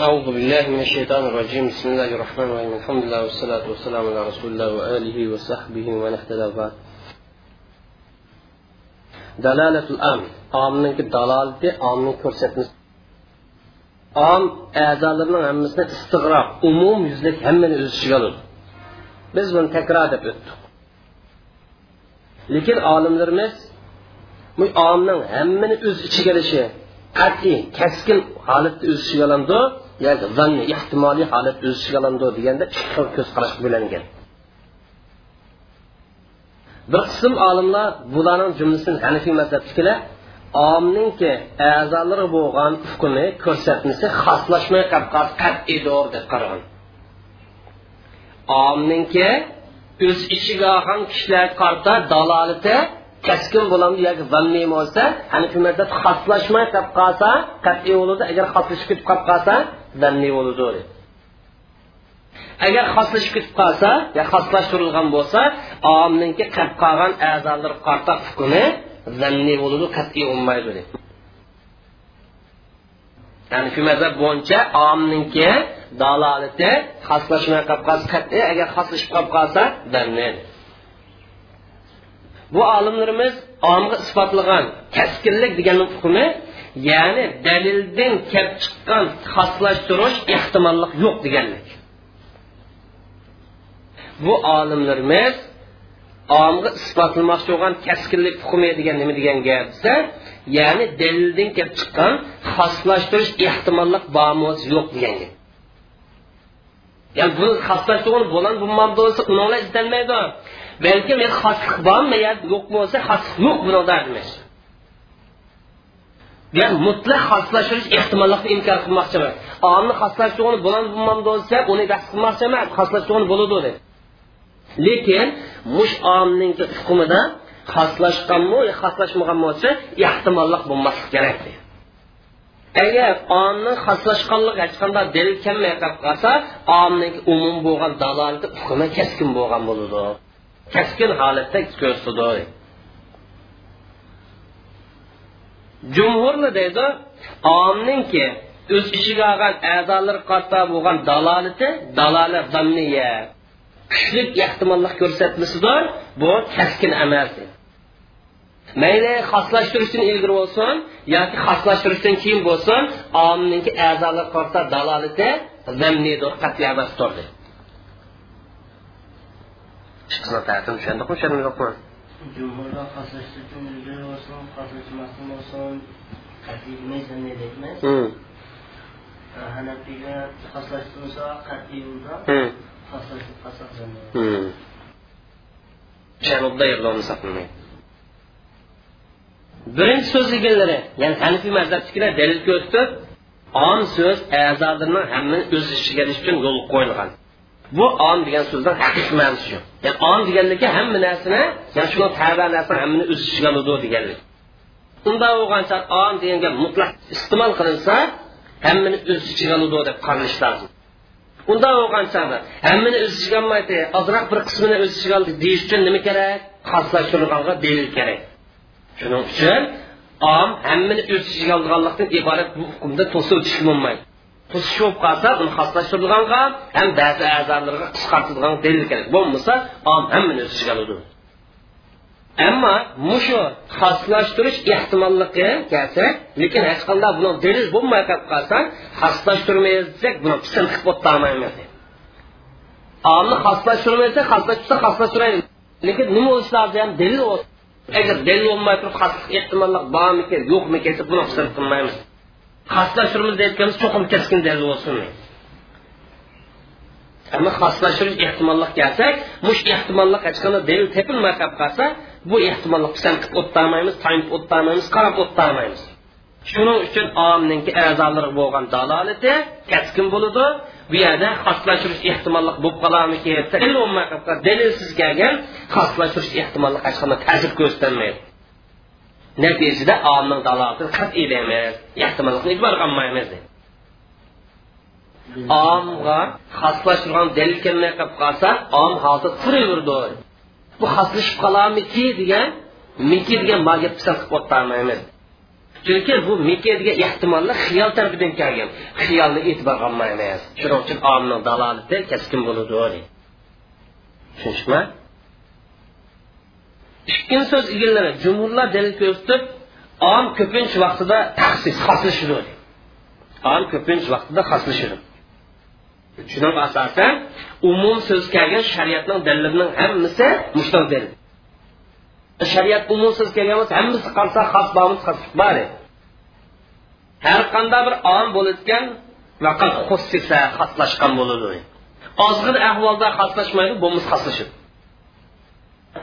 أعوذ بالله من الشيطان الرجيم بسم الله الرحمن الرحيم الحمد لله والصلاة والسلام على رسول الله وآله وصحبه ومن اهتدى بعد دلالة الأم آمنك دلالة آمن كرسة Am a'zolarning hammasini istig'roq umum yuzlik hammani o'z ichiga oladi biz buni takror deb o'tdik lekin olimlarimiz bu omning hammani o'z ichiga olishi qat'iy kaskin holatda o'z ichiga oladi yoki zanni ehtimoliy holat o'z ichiga oladi deganda ikki xil ko'z qarash bo'langan bir qism olimlar bularning jumlasini hanifiy mazhabnikilar omninki a'zolari bo'lgan hukmi ko'rsatmasi xoslashmay qolib qat'iydir deb qaragan omninki o'z ichiga olgan kishilar qarta dalolati kaskin bo'ladi yoki vanniy bo'lsa hanifiy mazhab xoslashmay qolib qolsa qat'iy bo'ladi. Agar xoslashib ketib qolib qolsa vanniy bo'ladi agar xoslashib ketib qolsa yo xoslashtirilgan bo'lsa omninki qolib qolgan a'zolar qarta hukmi zanniy bo'ladi qat'iy bo'lmaydi ya'ni shu mazhab bo'yicha omninki dalolati xoslashmay qolib qolsa qat'iy agar xoslashib qolib qolsa zanniy bu olimlarimiz omga isbotlagan kaskinlik degan hukmi ya'ni dalildan kelib chiqqan xoslashtirish ehtimollik yo'q deganlik. Bu olimlarimiz omga isbotlamoqchi bo'lgan kaskinlik hukmi degan nima degan gap desa ya'ni dalildan kelib chiqqan xoslashtirish ehtimollik bormi yo'q degan gap ya'ni bu xoslashtirgan bo'lan bo'lmam bo'lsa ular izlanmaydi. Balkim xoslik bormi yo yo'q bo'lsa xoslik yo'q bularda demak ya'ni mutlaq xoslashtirish ehtimollikni inkor qilmoqchi emas omni xoslashtirgan bo'lan bo'lmam bo'lsa uni bahs qilmoqchi emas xoslashtirgan bo'ladi deb lekin mush omning hukmida xoslashganmi yo xoslashmagan bo'lsa ehtimollik bo'lmasligi kerak agar omni xoslashganlik hech qanday dalil kelmay qolib qolsa omning umum bo'lgan dalolati hukmi keskin bo'lgan bo'ladi. Keskin holatda ko'rsatadi. Jumhurni deydi omninki o'z ichiga olgan a'zolar qarta bo'lgan dalolati dalolat zamniya kuchli ehtimollik ko'rsatmasidir bu taskin emas mayli xoslashtirishdan ilgari bo'lsin yoki xoslashtirishdan keyin bo'lsin omninki a'zolar qarta dalolati zamniydir qat'iy emasdir tushundikmi tushundimi jumhurda xoslashtirishdan ilgari bo'lsin xoslashmasdan bo'lsin qat'iy demaysan ne deymiz? Hanafiyga xoslashtirsa qat'iy bo'lsa birinchi so'z egalari ya'ni hanifiy mazhabnikilar dalil ko'rsatib om so'z a'zolarni hammani o'z ichiga olish uchun yo'l qo'yilgan bu om degan so'zdan haqiqiy ma'nosi shu. Ya'ni om deganligi hamma narsani ya'ni shuni taba narsani hammani o'z ichiga oladi deganlik. Unda bo'lgancha om degan gap mutlaq iste'mol qilinsa hammani o'z ichiga oladi deb qaralish lozim. Unda bo'lgan chog'da hammani o'z ichiga olmaydi ozroq bir qismini o'z ichiga oldi deyish uchun nima kerak? Xoslashtirilganga dalil kerak. Shuning uchun om hammani o'z ichiga olganlikdan iborat bu hukmda to'sib o'tish bo'lmaydi to'sish bo'lib qolsa uni xoslashtirilganga ham ba'zi a'zolarga qisqartirilgan dalil kerak. Bo'lmasa om hammani o'z ichiga oladi. Ammo mushu xoslashtirish ehtimolligi kelsa lekin hech qanday buni dalil bo'lmay qolib qolsa xoslashtirmaymiz desak buni pisand qilib o'tolmaymiz omni xoslashtirmaysa xoslashtirsa xoslashtiraylik lekin nima bo'lishi lozim ham dalil bo'lsin agar dalil bo'lmay turib xoslik ehtimollik bormikan yo'qmikan deb buni pisand qilmaymiz. xaslaşırmız deyətkəmiz çoxum kəskin dəli olsun. Amma xaslaşırış ehtimallıq gəlsək, muş ehtimallıq açqana dəlil tepilməyə qalsa, bu ehtimallıq sən qıb otdamayımız, tayınıb otdamayımız, qarab otdamayımız. Şunun üçün amninki əzaları bolğan dalaleti kəskin buludu. Bu yerdə xaslaşırış ehtimallıq bu qalamı ki, dəlil olmaya qalsa, dəlilsiz gələn xaslaşırış ehtimallıq açqana təsir göstərməyir natijada omning dalolati qat'iy deymiz ehtimollikni e'tiborga olmaymiz omga xoslashtirgan dalil kelmay qolib qolsa om hozir turaverdi bu xoslashib qolarmiki degan miki degan magap pisand qilib o'tolmaymiz chunki bu mika degan ehtimollar xiyol tarafidan kelgan xiyolni e'tiborga olmaymiz shuning uchun omni dalolati keskin bo'ladi tushunishmi ikkinchi so'z egallari jumhurlar dalil ko'rsatib om ko'pincha vaqtida taxsis xoslashadi om ko'pincha vaqtida xoslashadi shuning asosan umum so'z kelgan shariatning dalilining hammasi mushtoq dalil shariat umum so'z kelgan bo'lsa hammasi qolsa xos bormi xoslik bor har qanday bir om bo'layotgan vaqt xussisa xoslashgan bo'ladi. Ozg'in ahvolda xoslashmaydi bo'lmasa xoslashadi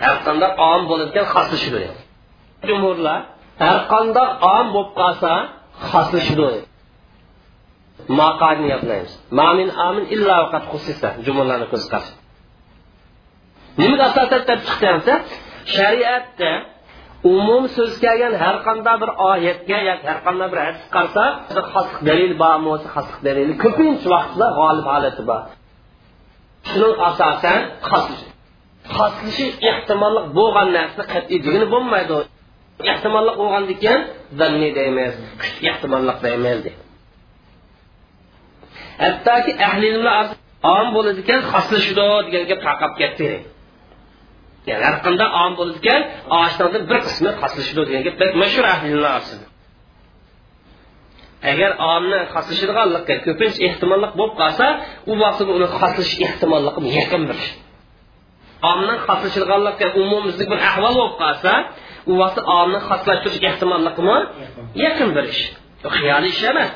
har qanday om bo'layotgan xoslashadi jumhurlar har qanday om bo'lib qolsa xoslashadi maqodni yodlaymiz. Mamin amin illa vaqat xussisa jumlalarni ko'z qarshi. Nimaga asosan chiqdi desa shariatda umum so'z kelgan har qanday bir oyatga yoki har qanday bir hadis qarsa xosliq dalil bormi bo'lsa xosliq dalili ko'pincha vaqtda g'olib holati bor. Shuning asosan xoslishi ehtimolli bo'lgan narsa qat'iy degani bo'lmaydi. Ehtimolli bo'lgandan keyin zanniy deymiz ehtimolli deymiz deydi hattoki ahli ilmlar om bo'ladi ekan xoslashidi degan gap tarqab ketdi. Ya'ni har qanday om bo'ladi ekan bir qismi xoslashidi degan gap mashhur ahli ilmlar orasida agar omni xoslashadiganlikka ko'pincha ehtimollik bo'lib qolsa u vaqtda uni xoslashish ehtimolligi yaqin omning xoslashilganligi umumizlik bir ahvol bo'lib qolsa u vaqtda omni xoslashtirish ehtimolligimi yaqin bir ish. Xiyoliy ish emas.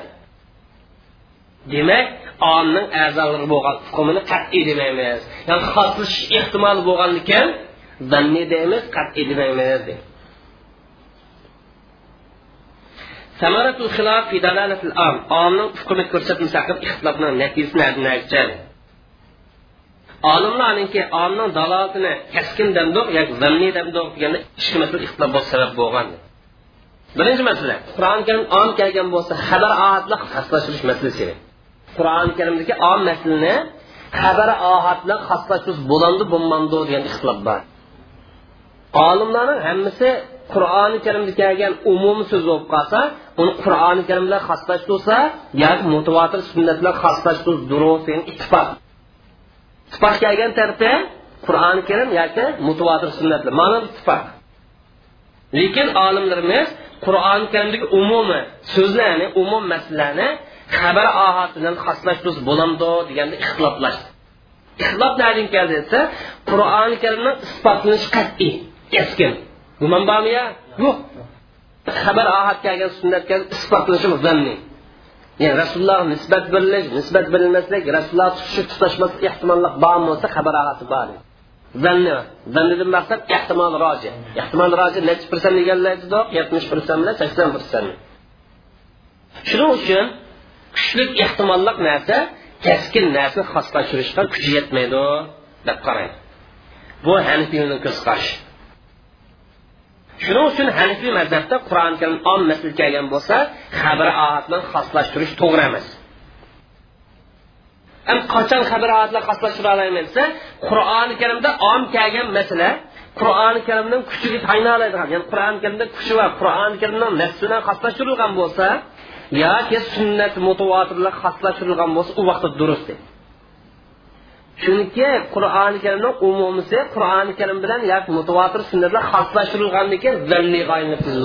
Demak omning a'zolari bo'lgan hukmini qat'iy demaymiz. Ya'ni xoslashish ehtimoli bo'lgan ekan zanniy deymiz qat'iy demaymiz samaratul xilof fi dalalatil am. Omning hukmi ko'rsatmasi haqida ixtilofning natijasi olimlarniki omning dalolatini kaskin damdoq yoki zanniy damdoq deganda ikki masala ixtilof bo'lish sabab bo'lgan birinchi masala qur'oni karim om kelgan bo'lsa xabar oatliq xoslashtirish masalasi qur'oni karimdagi om maslini xabar ohad xoslashtirish bo'landi bo'lmandi degan ixtilof bor. Olimlarning hammasi qur'oni karimda kelgan umum so'z bo'lib qolsa uni qur'oni karim bilan xoslashtirsa yoki mutavotir sunnat bilan xoslashtirish durust ittifoq ittifoq kelgan tarafda qur'oni karim yoki mutavotir sunnatlar. bilan mana ittifoq. Lekin olimlarimiz qur'oni karimdagi umumiy so'zlarni umum masalalarni xabar ohati bilan xoslashtirish bo'lamdi deganda ixtiloflashdi ixtilof nadan keldi desa qur'oni karimni isbotlanishi qat'iy keskin. Gumon bormi yo'q. Xabar ohad kelgan sunnatga isbotlanishi zanniy ya'ni rasululloh nisbat berilish nisbat berilmaslik rasululloh tutishi tutashmaslik ehtimolli bormi bo'lsa xabar alasi bor. Zanni zannidan maqsad ehtimol roji ehtimol roji nechi persent deganlar yetmish persent bilan sakson persent. Shuning uchun kuchli ehtimollik narsa keskin narsa xoslashtirishga kuchi yetmaydi deb qaraydi bu hanifiyning ko'z qarashi shuning uchun hanifiy mazhabda qur'oni karim om masl kelgan bo'lsa xabar oat bilan xoslashtirish to'g'ri emas. Ham qachon xabar oat bilan xoslashtira olmayman desa qur'oni karimda om kelgan masala qur'oni karimning kuchiga tayinoladigan ya'ni qur'oni karimda kuchi va qur'oni karimning nafsi bilan xoslashtirilgan bo'lsa yoki sunnat mutavotirlar xoslashtirilgan bo'lsa u vaqtda durust chunki qur'oni karimni umumisi qur'oni karim bilan yoki mutavotir sunnatlar xoslashtirilgandan keyin zanniy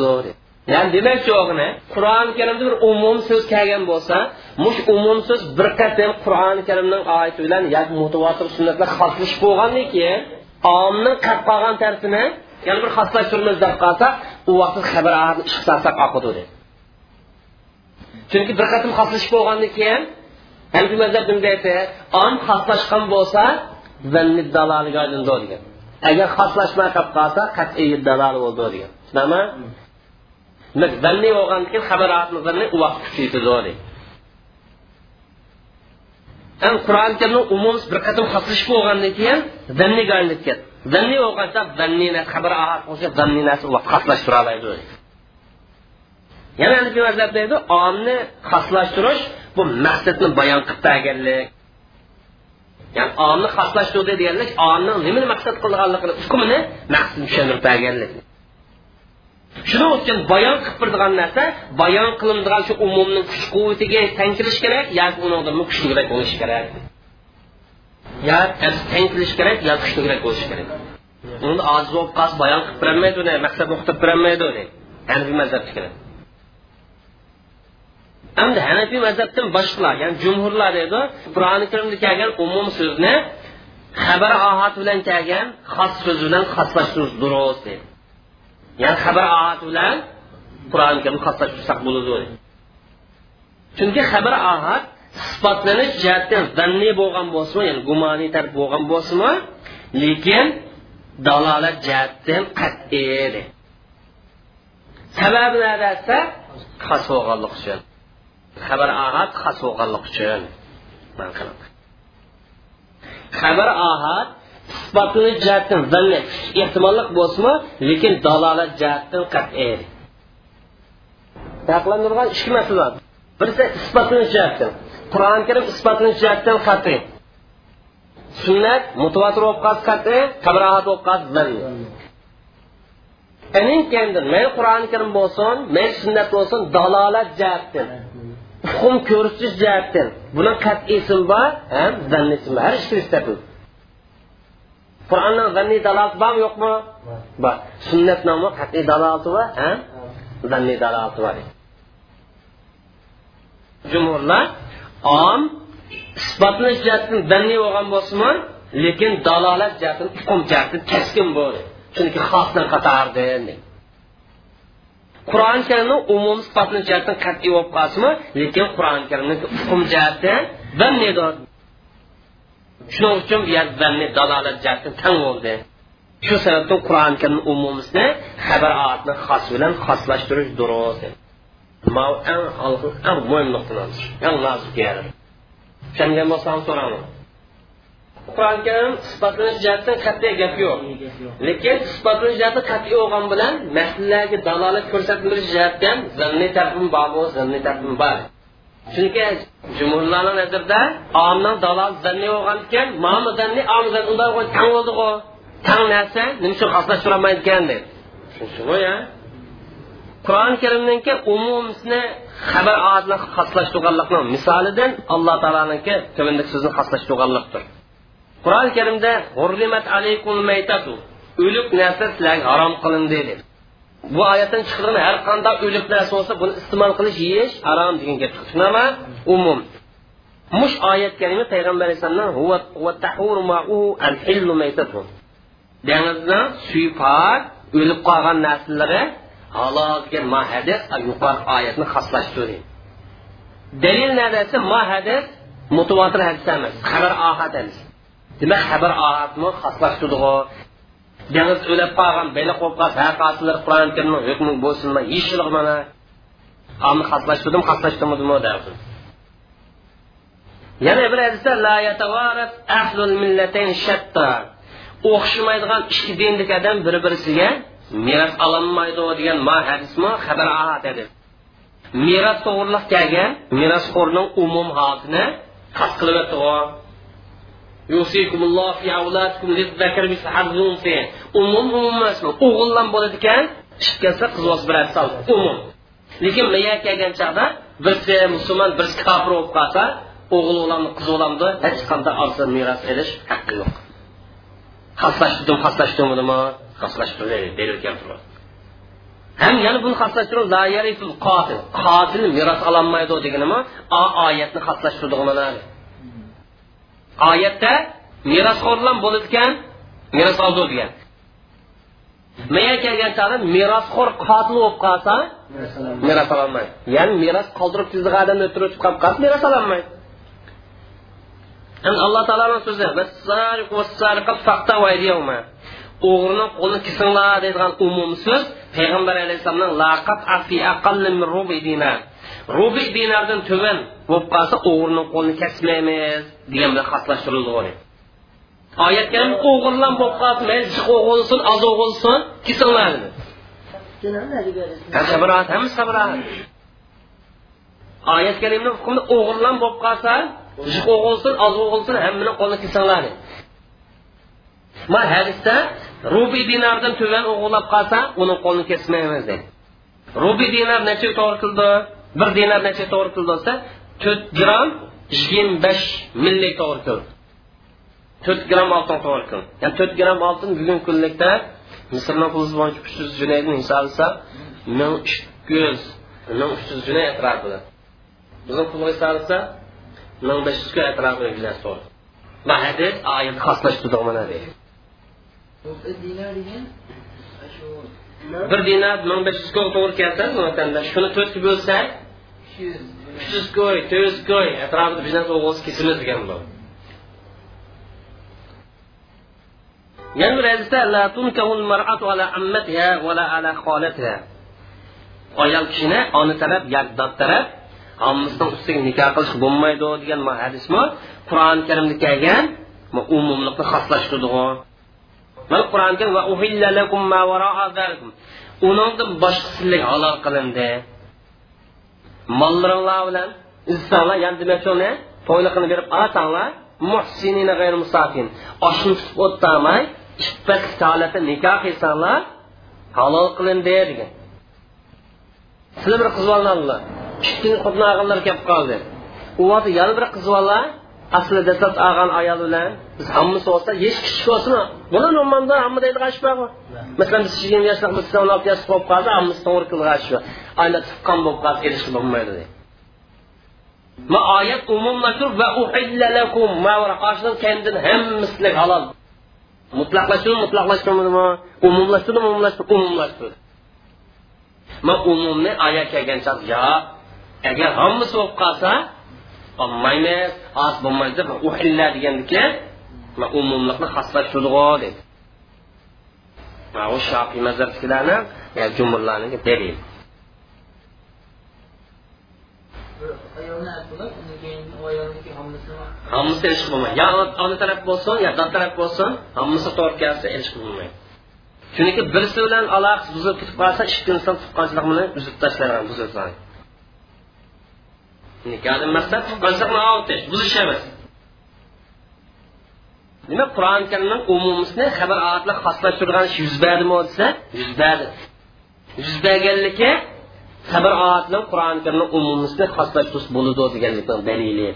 zo'r ya'ni demak shuni qur'oni karimda bir umum so'z kelgan bo'lsa mush umum so'z bir qatim qur'oni karimning oyati bilan yoki mutavotir sunnatlar xoslashib bo'lgandan keyin omni qilib qolgan tartini yana bir xoslashtirmiz deb qolsa u vaqtda xabar ishq sarsak chunki bir qatim xoslashib bo'lgandan keyin hanfi mazhab nima deydi om xoslashgan bo'lsa zanni daloliga aylandi degan agar xoslashmay qolib qolsa qat'iy dalol bo'ldi degan tushunami zanni bo'lgandan keyin u vaqt kuchaydi deydi ham qur'oni karimni umum bir qatim xoslashib bo'lgandan keyin zanniga aylanib ketdi zanni xabar yana hanifiy mazhab deydi omni xoslashtirish bu maqsadni bayon qilib berganlik ya'ni omni xoslashtirdi deganlik omni nimani maqsad qilganligini hukmini maqsadni tushuntirib berganlik shuning uchun bayon qilib turadigan narsa bayon qilinadigan shu umumning kuch quvvatiga teng kelish kerak yoki unidan kuchliroq bo'lishi kerak. Yo teng kelish kerak yo kuchliroq bo'lishi kerak. Uni oz bo'lib qolsa bayon qilib berolmaydi uni maqsad o'qitib berolmaydi uni. Hanafiy mazhabnikilar hamda hanafiy mazhabdan boshqalar ya'ni jumhurlar deydi qur'oni karimda kelgan umum so'zni xabar ohati bilan kelgan xos so'z bilan xoslashtirish durust deydi ya'ni xabar ohati bilan qur'oni karimni xoslashtirsak bo'ladi chunki xabar ohat sifatlanish jihatdan zanniy bo'lgan bo'lsinmi ya'ni gumoniy bo'lgan bo'lsinmi lekin dalolat jihatdan qat'iy sababi nada desa xos bo'lganlik uchun. Xabar ahad xas bo'lganlik uchun xabar ahad isbotli jihatdan zanni ehtimolliq bo'lsinmi lekin dalolat jihatdan qat'iy. Farqlanadigan ikki masala birisi isbotlanish jihatdan qur'oni karim isbotlanish jihatdan qat'iy. Sunnat mutavatir bo'lib qolsa qat'iy xabar ahad bo'lib qolsa zanni ening kendin mayli qur'oni karim bo'lsin mayli sunnat bo'lsin dalolat jihatdan hukm ko'rsatish jihatdan buni qat'iysim bor ham zannisim bor. Har ikki qur'onning zanniy dalolati bormi yo'qmi? Bor. Sunnatni qat'iy dalolati bor ham zanniy dalolati bor. Jumhurlar om isbotlash jihatdan zanniy bo'lgan bo'lsinmi lekin dalolat jihatdan hukm jihatdan bo'ldi chunki xosdan qatardi qur'oni karimni umum sifatni jihatdan qat'iy bo'lib qolsinmi lekin qur'oni karimni hukm jihati zannidir shuning uchun bu yer zanni dalolat jihatdan tang bo'ldi. Shu sababdan qur'oni karimni umumisini xabar oyatni xos bilan xoslashtirish durust. Eng eng muhim nuqtalarimiz eng nozik yeri tushungan bo'lsam so'raman qur'oni karim sifatlanish jihatdan qat'iy gap yo'q. Lekin sifatlanish jihati qat'iy bo'lgan bilan masalalarga dalolat ko'rsatilish jihatdan zanniy tarafim bor zanniy tarafim bor. Chunki jumhurlarni nazarda omning dalolat zanniy bo'lgan ekan mami zanniy om unday tang bo'ldi tang narsa nima uchun ekan deb. Qur'oni umumisini xabar misolidan alloh taoloniki tuvindagi so'zni xoslashtirganlikdir qur'oni karimda o'lik narsa sizlarga harom qilindi dedi. Bu oyatdan chiqadigan har qanday o'lik narsa bo'lsa buni iste'mol qilish yeyish harom degan gap chiqdi umum. Mush oyat kalima payg'ambar alayhissalom dengizni pok o'lib qolgan narsalari halol degan oyatni xoslashtirdi dalil hadis emas xabar hadis. Demak xabar oyatni xoslashtirdi dengiz o'lib qolgan beliq bo'lib qolsa haqotilar qur'oni karimni hukmi bo'lsinmi yeyishliq mana. Amni xoslashtirdim xoslashtirmadimi derdi yana bir hadisda la yatavarat ahlul millatayn shatta. O'xshamaydigan ikki dinlik odam bir birisiga meros ololmaydi degan ma umum holatini umum umum emasmi? O'g'illam bo'ladi ekan chiqib kelsa qiz bola beradi sal umum. Lekin miya kelgan chog'da birsi musulmon birsi kofir bo'lib qolsa o'g'il o'g'lamni qiz o'g'lamni hech qanday orzu meros ilish haqqi yo'q. Xaslashtirdim xaslashtirmadimi? Xaslashtirdi deyilib keltirdi ham yana buni xaslashtirib qotil. Qotil meros ololmaydi deganimi? Oyatni xaslashtirdi oyatda merosxo'rlar bo'ladi ekan meros oldi degan. Maya kelgan chog'da merosxo'r qotil bo'lib qolsa meros ololmaydi ya'ni meros qoldirib tizdiq odamni o'tirib qolib qolsa meros ololmaydi endi alloh taoloni so'zi o'g'rini qo'lini kesinglar deydigan umum so'z payg'ambar alayhissalomning laqat afi rubi dinar rubi dinardan tuban bo'lib qolsa o'g'rini qo'lini kesmaymiz degan bilan xoslashtirildi oyat karim o'g'irlan bo'lib qolsa mayli jiq o'g'ilsin oz o'g'ilsin kesinglar hammasi sabrat oyat karimni hukmida o'g'irlan rubiy dinardan tuvan kesmaymiz keldi bir dinar necha to'g'ri keldi desa to'rt gramm yigirma besh millik to'g'ri keldi to'rt gramm oltin to'g'ri keldi ya'ni to'rt gramm oltin bugungi kunlikda misrni puli bo'yicha uch yuz junaydni hisoblasa ming ikki yuz ming uch yuz junay atrofida bizni pulga hisoblasa ming besh yuzga atrofida junayd to'g'ri va hadis oyat xoslashtirdi mana deydi. Bir dinar ming besh yuzga to'g'ri kelsa vatanda shuni to'rtga bo'lsak uch yuz ko'y to'rt yuz ko'y. Atrofida biznes o'g'ilsi kesimiz degan bu. Yana bir hadisda la tunkahul mar'atu ala ammatiha va la ala xolatiha ayol kishini ona taraf yak dod taraf ommasidan ustiga nikoh qilish bo'lmaydi degan hadismi qur'oni karimda kelgan umumlikni xoslashtirdi mana qur'on va uhilla lakum ma wara'a zalikum uningdan boshqa halol qilindi. Mollaringlar bilan insonlar yani demakni to'yliqini berib olsanglar muhsinina g'ayr musafin oshni tutib o'ttamay iffat holatda nikoh qilsanglar halol qilindi degan sizlar bir qiz olganlar ikkinchi qutnag'inlar kelib qoldi u yana bir qiz aslida dastlab ayol bilan biz hammasi hech bo'lsin buni masalan biz yigirma yoshlik biz o'n olti yoshli bo'lib qolsa hammasi to'g'ri qilgan ish ayna tuqqan bo'lib qolsa erishib bo'lmaydi ma oyat umumlashtirib va uhilla lakum. Ma oshidan kendin hammasilik halol mutlaqlashtirdi mutlaqlashtirdimi umumlashtirdi umumlashtirdi umumlashtirdi ma umumni oyat kelgan chaq yo agar hammasi bo'lib qolsa olmaymiz oz bo'lmaydi uhilla degandiki umumlikni xoslashtirdigo dedi u shofiy mazhabdagilarni jumurlarniki dalil hammasi erishib bo'lmaydi. Yo ona taraf bo'lsin yo dod taraf bo'lsin hammasi to'g'ri kelsa erishib bo'lmaydi. Chunki birisi bilan aloqasi buzilib ketib qolsa ikkinchisidan tuqqanchilik bilan uzib tashlanadi buzilsa. Nikohdan maqsad tuqqanchilikni ovutish buzish emas nima qur'oni karimning umumisini xabar oyatlar xoslashtirgan yuz berdimi desa yuz berdi yuz berganligi xabar oyatlar qur'oni karimning umumisini xoslashtirish bo'ladi deganlikni dalili.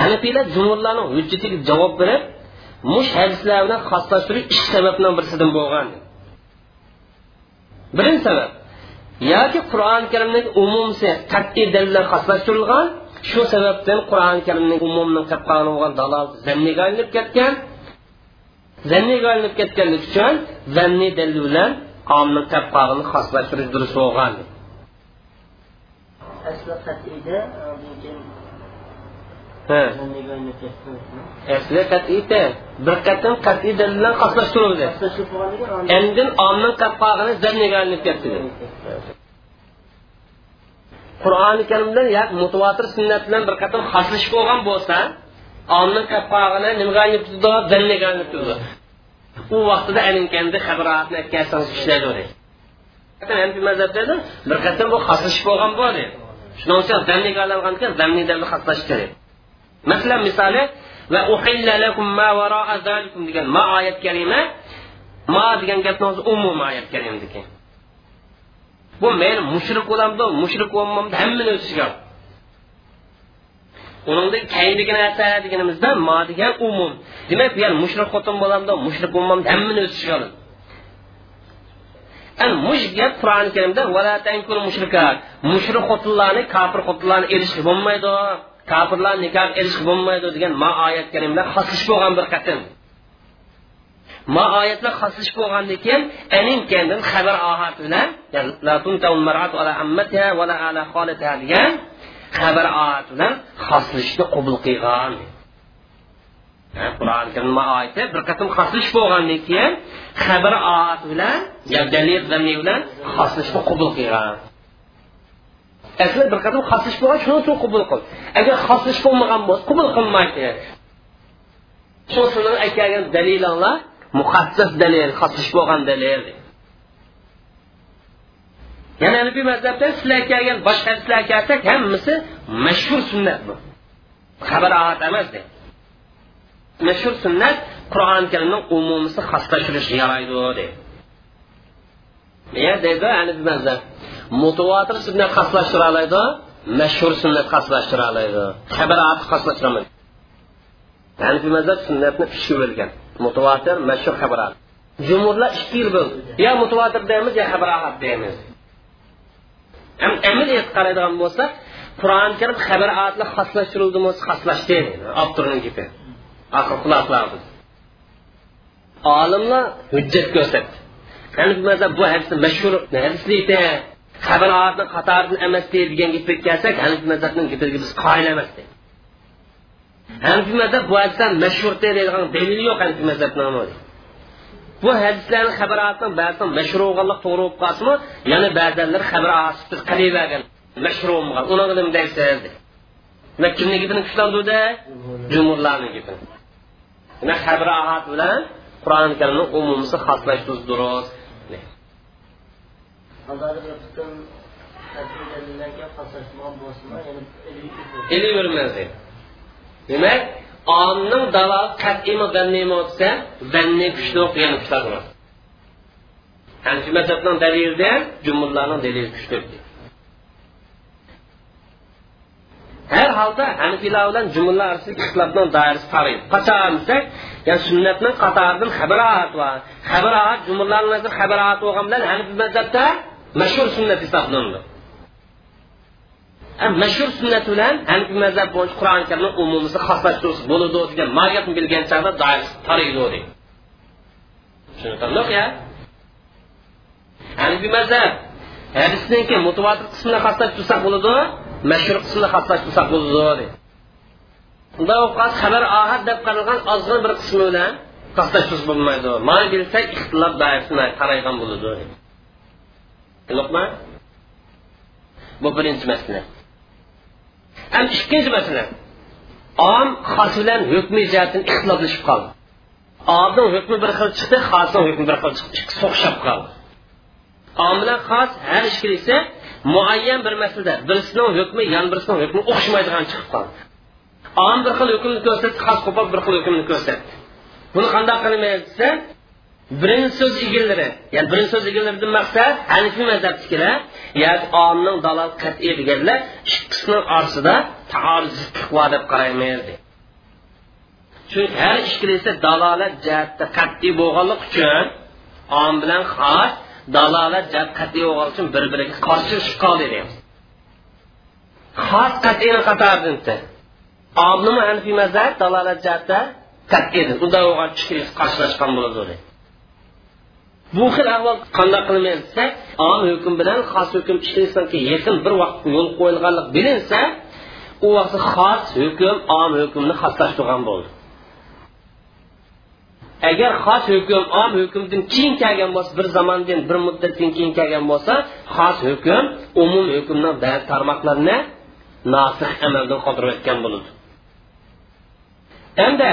Hanafiylar jumurlarning hujjatiga javob berib mush hadislar bilan xoslashtirish ish sababidan birisidan bo'lgan. Birinchi sabab yoki qur'oni karimning umumsi qat'iy dalillar xoslashtirilgan shu sababdan qur'oni karimning umumni qilib bo'lgan dalol zanniga aylanib ketgan. Zanniga aylanib ketganligi uchun zanniy dalil bilan omni qilib xoslashtirish durust bo'lgan. Asli qat'iyda asli qat'iyda bir qatim qat'iy dalil bilan xoslashtirildi endi omni qilib qolgani zanniga aylanib ketdi. Qur'oni karimdan yak mutavotir sunnat bilan bir qator xoslashib bo'lgan bo'lsa omni qapqog'ini nimaga dalliga u vaqtida alinkanda xabaratni aytgansangiz ishlaydi mazhabda bir qatam bu xoslashib bo'lgan bo'ldi. Shuning uchun zanniga olingan ekan zanni dalil xoslash kerak. Masalan misoli va uhilla lakum ma varo'a zalikum degan ma oyat kalima ma degan gapni o'zi umum oyat karimniki bu men mushrik bo'lamdi mushrik bo'lmamdi hammani o'z ichiga uningda kayinligi narsa deganimizda ma degan umum. Demak bu yer mushrik xotin bo'lamdi mushrik bo'lmamdi hammani o'z ichiga oladi mush gap qur'oni karimda mushrik xotinlarni kofir xotinlarni erishib bo'lmaydi. Kofirlar nikoh erishib bo'lmaydi degan ma oyat karimlar xoslish bo'lgan bir qatim. Ma oyatlar xoslish bo'lgandan keyin anin kendin xabar ohat bilan degan xabar ohat bilan xoslishni qabul qilgan. Qur'oni karim oyati bir qatim xoslish bo'lgandan keyin xabar ohat bilan dalil bilan xoslishni qabul qilgan. Asli bir qatim xoslish bo'lgan shuni uchun qabul qil agar xoslish bo'lmagan bo'lsa qabul qilmaydi. Shu sizlar aytgan dalilinglar muxassis dalil xosish bo'lgan dalil. Yana hanifiy mazhabda sizlar kelgan boshqa hadislar kelsak hammasi mashhur sunnat bu. Xabar ahad emas mashhur sunnat qur'oni karimning umumisi xoslashtirish yaraydi deydi deydi hanifiy mazhab. Mutavotir sunnat xoslashtira oladi mashhur sunnat xoslashtira oladi xabar mazhab sunnatni bo'lgan mutavotir mashhur xabar jumurlar ikki yil bo'ldi yo mutavotir deymiz yo xabar ahad deymiz amil qaraydigan bo'lsa qur'oni karim xabar atlar xoslashtirildimi xoslashdi avtorning gapi oxir quloqlardi olimlar hujjat ko'rsatdi. Mazhab bu hadisni mashhur hadislikda xabar atni qatoridan emas degan gapga biz emas Hanefi mezhep bu hadisten meşhur deyildiğin delili yok Hanefi mezhepinin dedi. Bu hadislerin haber ağasının bazısının meşhur oğallık doğru olup kalsın? Yani bazıları haber ağasıdır, kalivergen. Meşhur olmadan. Ona kadar derserdi. Haber ağası Kur'an-ı Kerim'in duruz demak jumurlarning dalili kuchli har holda hanifiylar bilan jumurlar desak ya'ni sunnatning qatoridan xabarat va xabarat jumurlarni mashhur sunnat mashhur sunnat bilan hanifiy mazhab bo'yicha qur'oni karimni umumisi xoslashtirish bo'ladi degan ma'rifatni bilgan mazhab. Hadisniki qismini xoslashtirsak bo'ladi mashhur qismini xoslashtirsak bo'ladi xabar deb qaralgan ozg'in bir qismi bilan xoslashtirish bo'lmaydi. Ixtilof doirasini bo'ladi bu birinchi masala. Ham ikkinchi masala. Om xos bilan hukmi jihatdan ixtiloflashib qoldi. Omning hukmi bir xil chiqdi xosning hukmi bir xil chiqdi. Ikkisi o'xshab qoldi. Om bilan xos har ikkilisi muayyan bir masalada birisining hukmi yan birisining hukmi o'xshamaydigan chiqib qoldi. Om bir xil hukmni ko'rsatdi xos qo'pol bir xil hukmni ko'rsatdi. Buni qanday qilmaymiz desa birinchi so'z egillari ya'ni birinchi so'z egillaridan maqsad hanifiy mazhabnikilar yoki omning dalol qat'iy deganlar ikkisini orasida taolizlik bor deb qaraymiz chunki har ikkilasi dalolat jihatda qat'iy bo'lganlik uchun om bilan xos dalolat jihat qat'iy bo'lgan uchun bir biriga qarshi chiqib qoldi deymiz. Xos qat'iy qatoridan omni hanifiy mazhab dalolat jihatda qat'iydir unda bo'lgan ikkilisi qarshilashgan bo'ladi. Bu xil ahvol qanday qilmaymiz desak om hukm bilan xos hukm ikkalasiga yaqin bir vaqt yo'l qo'yilganlik bilinsa u vaqtda xos hukm om hukmni xoslashtirgan bo'ldi. Agar xos hukm om hukmdan keyin kelgan bo'lsa bir zamondan bir muddatdan keyin kelgan bo'lsa xos hukm umum hukmni ba'zi tarmoqlarini nosih amaldan qoldirib o'tgan bo'ladi. Endi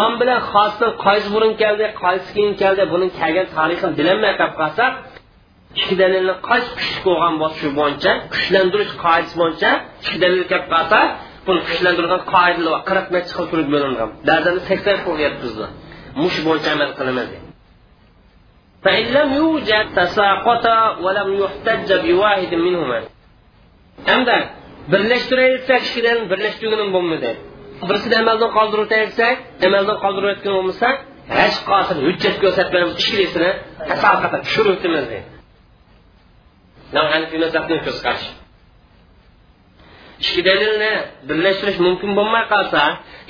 om bilan xosni qaysi burun keldi qaysi keyin keldi buni kelgan tarixini bilolmay qolib qolsak ikki dalilni qaysi kuchli bo'lgan bo'lsa shu bo'yicha kuchlantirish qoidasi bo'yicha ikki dalil kelib qolsa buni kuchlantirgan qoidalar qirq necha xil turib bo'lingan ba'zan sakson xil yetkazdi mush bo'yicha amal qilamiz فإن لم يوجد تساقط ولم يحتج بواحد منهما. Hamda birlashtirayotsak ikkidan birlashtirganim bo'lmadi. Birisini amaldan qoldirib o'tayotsak amaldan qoldirib o'tgan bo'lmasa hech qosil hujjat ko'rsatmaymiz ishlisini haqiqatan tushirib o'tamiz ikki dalilni birlashtirish mumkin bo'lmay qolsa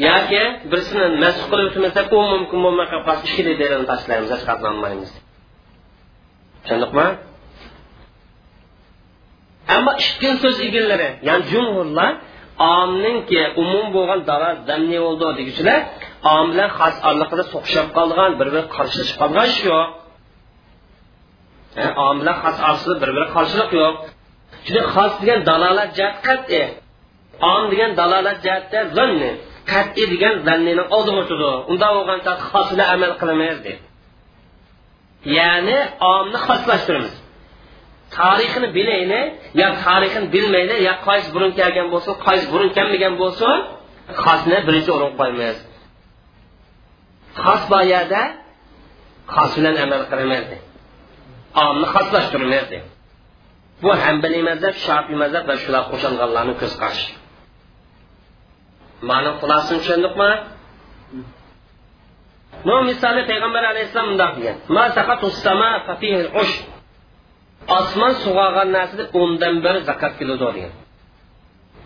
yoki birisini masx qilib o'tmasak u mumkin bo'lmay qolib qolsa ikki dalilni tashlaymiz hech qatnolmaymiz tushundikmi ammo ikkinchi so'z egallari ya'ni jumhurlar omninki umum bo'lgan dala zamni bo'ldi deguchilar om bilan xos orliqida so'qishib qolgan bir biri qarshilashib qolgan ish yo'q. Eh, om bilan xos orasida bir biri qarshilik yo'q. Chunki xos degan dalolat jihat qat'iy om degan dalolat jihatda zanni qat'iy degan zannini oldiga o'tidi unda bo'lgan xos bilan amal qilamiz deydi ya'ni omni xoslashtiramiz tarixini bilayli yo tarixini bilmayli yo qaysi burun kelgan bo'lsin qaysi burun kelmagan bo'lsin xosni birinchi o'ringa qo'ymaymiz xos bor yerda xos bilan amal qilmaydi omni xoslashtirmaydi bu hambaliy mazhab shofiy mazhab va shular qo'shilganlarni ko'z qarashi ma'ni xulosini tushundikmi bu misoli payg'ambar alayhissalom bundoq degan osmon sug'organ narsada o'ndan bir zakat keladi degan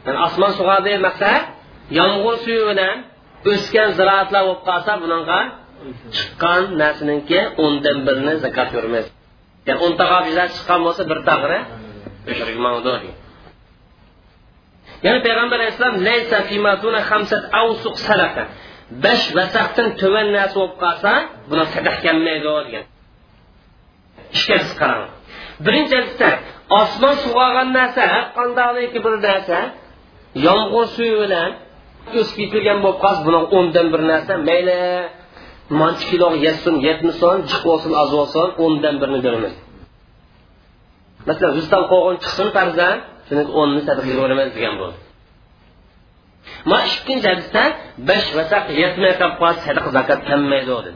yani osmon sug'adi maqsad yomg'ir suvi bilan o'sgan ziroatlar bo'lib qolsa bunaqa chiqqan narsaniki o'ndan birini zakat ko'rmaydi. Ya'ni o'nta qobizlar chiqqan bo'lsa bir tag'ri ya'ni payg'ambar alayhissalom besh vasaqdan tuvan narsa bo'lib qolsa buni sadaq kelmaydi degan. Ishga siz qarang birinchidan osmon suv olgan narsa har qandaqliki bir narsa yomg'ir suvi bilan o'sib ketilgan bo'lib qolsa buni o'ndan bir narsa mayli manchi kilo yetsin yetmasin jiq bo'lsin oz bo'lsin o'ndan birini beramiz masalan o'zidan qo'g'in chiqsin farzand shuni o'nni sadaqa beraveramiz degan bo'ldi. Ma ikkinchi hadisda besh vasaq yetmay qolib qolsa sadaqa zakot kammaydi dedi.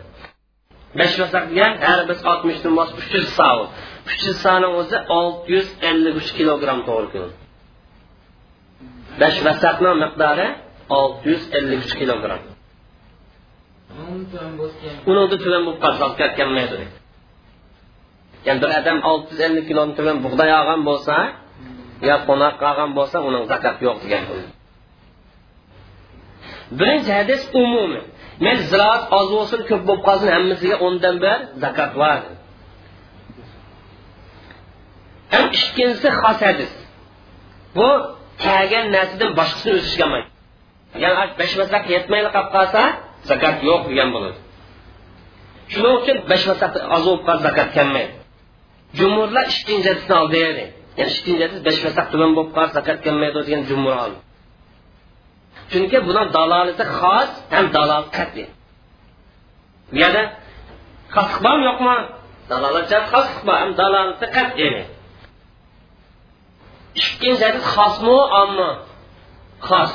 Besh vasaq degan har biz oltmishdan bosib uch yuz sa uch yuz o'zi olti yuz ellik uch kilogramm to'g'ri keladi besh vasaqni miqdori olti yuz ellik uch kilogramm. Unida tuvan bo'lib qolsa ketganmaydi ya'ni bir odam olti yuz ellik kiloni tuvan bug'doy olgan bo'lsa yo qo'noq qolgan bo'lsa uning zakot yo'q degan birinchi hadis umumiy men ziroat oz bo'lsin ko'p bo'lib qolsin hammasiga o'ndan bir zakat bor ham ikkinchisi xos hadis bu tagan narsadan boshqasini o'sishga olmaydi ya'ni besh masak yetmayli qolib qolsa zakot yo'q degan bo'ladi shuning uchun besh masak oz bo'lib qolsa zakot kelmaydi jumurlar ikkinchi hadisni oldi ya'ni ikkinchi hadis besh masak tuban bo'lib qolsa zakot kelmaydi degan jumur oldi chunki buni dalolati xos ham dalol qat'iy bu yerda xosliq bormi yo'qmi dalolat xosliq bor ham dalolati qat'iy ikkinchi hadis xosmi ommi xos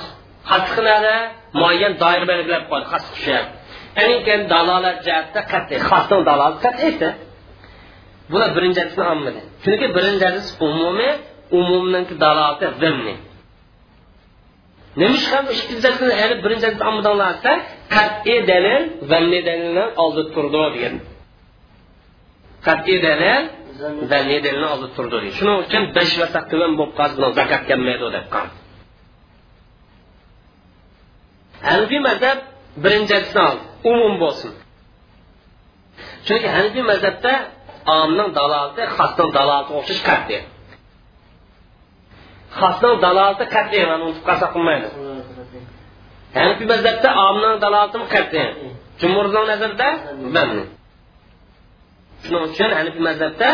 xosliq nada muayyan doira belgilab qo'ydi xos tushyapti keyin dalolat jihatda qat'iy xosning dalolati qat'iysi bular birinchi hadisni ommidi chunki birinchi hadis umumiy umumniki dalolati zimni nima ish ham ikkinchi hali birinchi oldinlarsa qat'iy dalil zanniy dalilni oldida turdi degan qat'iy dalil zanniy dalilni oldida turdi deydi shuning uchun besh vasaq tuban bo'lib buni zakot kelmaydi deb qoldi. Hanifiy mazhab birinchisi oldi. Umum bo'lsin. Chunki hanifiy mazhabda omning dalolati xosning dalolati o'xshash qat'iy xosning dalolati qat'iy unutib qolsa qilmaydi. Hanifiy mazhabda omning dalolati qat'iy jumhurning nazarida shuning uchun hanifiy mazhabda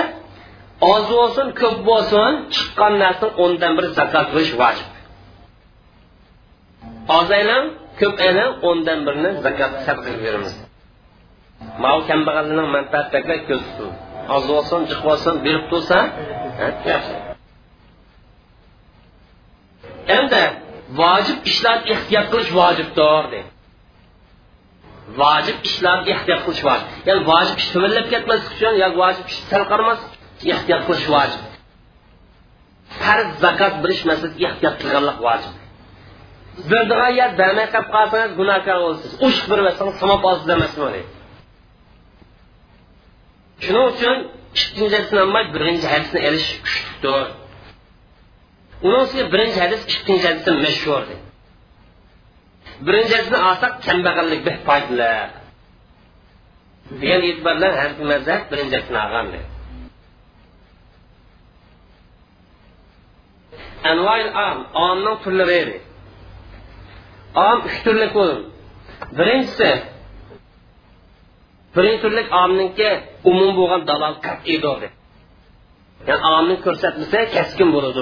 oz bo'lsin ko'p bo'lsin chiqqan narsani o'ndan bir zakot qilish vojib. Oz aylan ko'p aylan o'ndan birini zakot sadaqa beramiz. Mau kambag'allarning manfaatiga ko'z tutib oz bo'lsin chiqib bo'lsin berib tursa yaxshi. Endi vojib ishlar ehtiyot qilish vojibdir deydi vojib ishlarga ehtiyot qilish vojib. Ya'ni vojib ish tumanlab ketmaslik uchun yoki vojib ish sal qaramas ehtiyot qilish vojib. Farz zakot bilish masalasiga ehtiyot qilganlik vojib. Berdigan yer bermay qolib qolsangiz gunohkor bo'lasiz. Ushq bermasangiz savob olsiz demasmi shuning uchun ikkinchi hadisni birinchi hadisni elish kuchlidir uning ustiga birinchi hadis ikkinchi hadisdan mashhurdir birinchisini olsak kambag'allikda foydalar degan e'tibor bilan hanfi mazhab birinchisini olgan omning turlari edi. Om uch turli birinchisi birinchi turlik omninki umum bo'lgan dalol qat'iy ya'ni omni ko'rsatmasa kaskin bo'ladi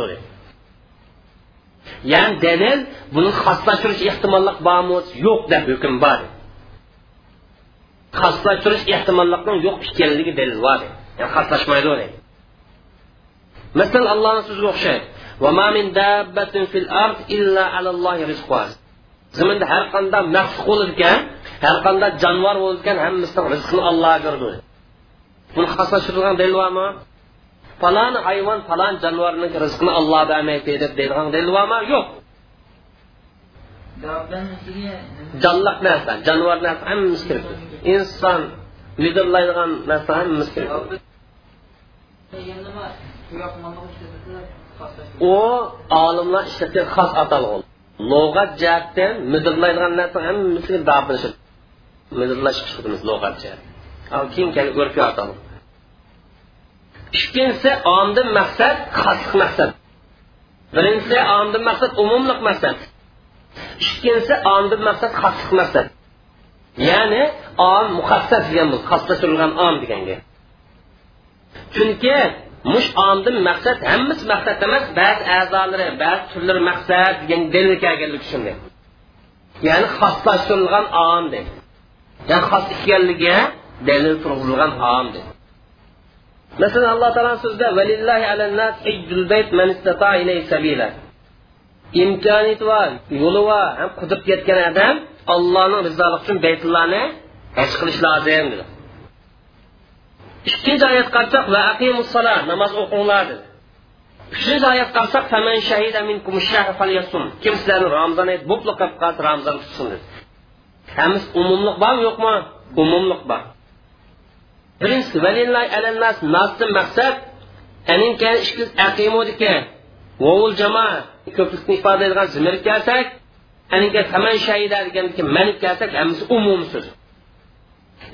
ya'ni dalil buni xoslashtirish ehtimollik bormi yo'q deb hukm bor xoslashtirish ehtimollikning yo'q ekanligi dalil bor ya'ni xoslashmaydi deydi misol allohni so'ziga o'xshaydi zaminda har qanday mahsuq bo'ladigan har qanday jonivor bo'lgan hammasini rizqini olloh falon hayvon falon jonivorning rizqini olloh bermaydi deb deydigan dalil bormi yo'q jonliq narsa jonivor narsa hammasi kiribdi inson midillaydigan narsa hammasi kiribdi u olimlar ishlatgan xos atalg'u lug'at jihatdan midirlaydigan narsa hammasiga lug'at jihat keyin kelib urfiy atalg'u ikkinchisi omdin maqsad xosliq maqsad. Birinchisi omdin maqsad umumliq maqsad. İkkinchisi omdin maqsad xosliq maqsad. Ya'ni om muxassas degan bu xoslashtirilgan om deganga. Chunki mush omdin maqsad hammasi maqsad emas ba'zi a'zolari ba'zi turlari maqsad degan dalil kelganligi shunday. Ya'ni xoslashtirilgan om ya'ni xos ekanligiga dalil turg'izilgan om deydi Mesela Allah Teala sözde velillahi alennas iccul beyt men istata iley sabila. İmkaniyeti var, yolu var, hem kudup yetken adam Allah'ın rızalık için beytullahını hac kılış lazım dedi. İkinci ayet kalsak ve akimus salat namaz okunlar dedi. Üçüncü ayet kalsak femen şehide minkum şehre falyasum. Kim sizlerin Ramazan mutlaka kalsın Ramazan tutsun dedi. Hem umumluk var mı yok mu? Umumluk var. Birinchisi valillahi alannas nasdan maqsad anin kan ikki aqimudiki vovul jamoa ko'plikni ifodalaydigan zimir kelsak aninga taman shahida degandiki man kelsak hammasi umum so'z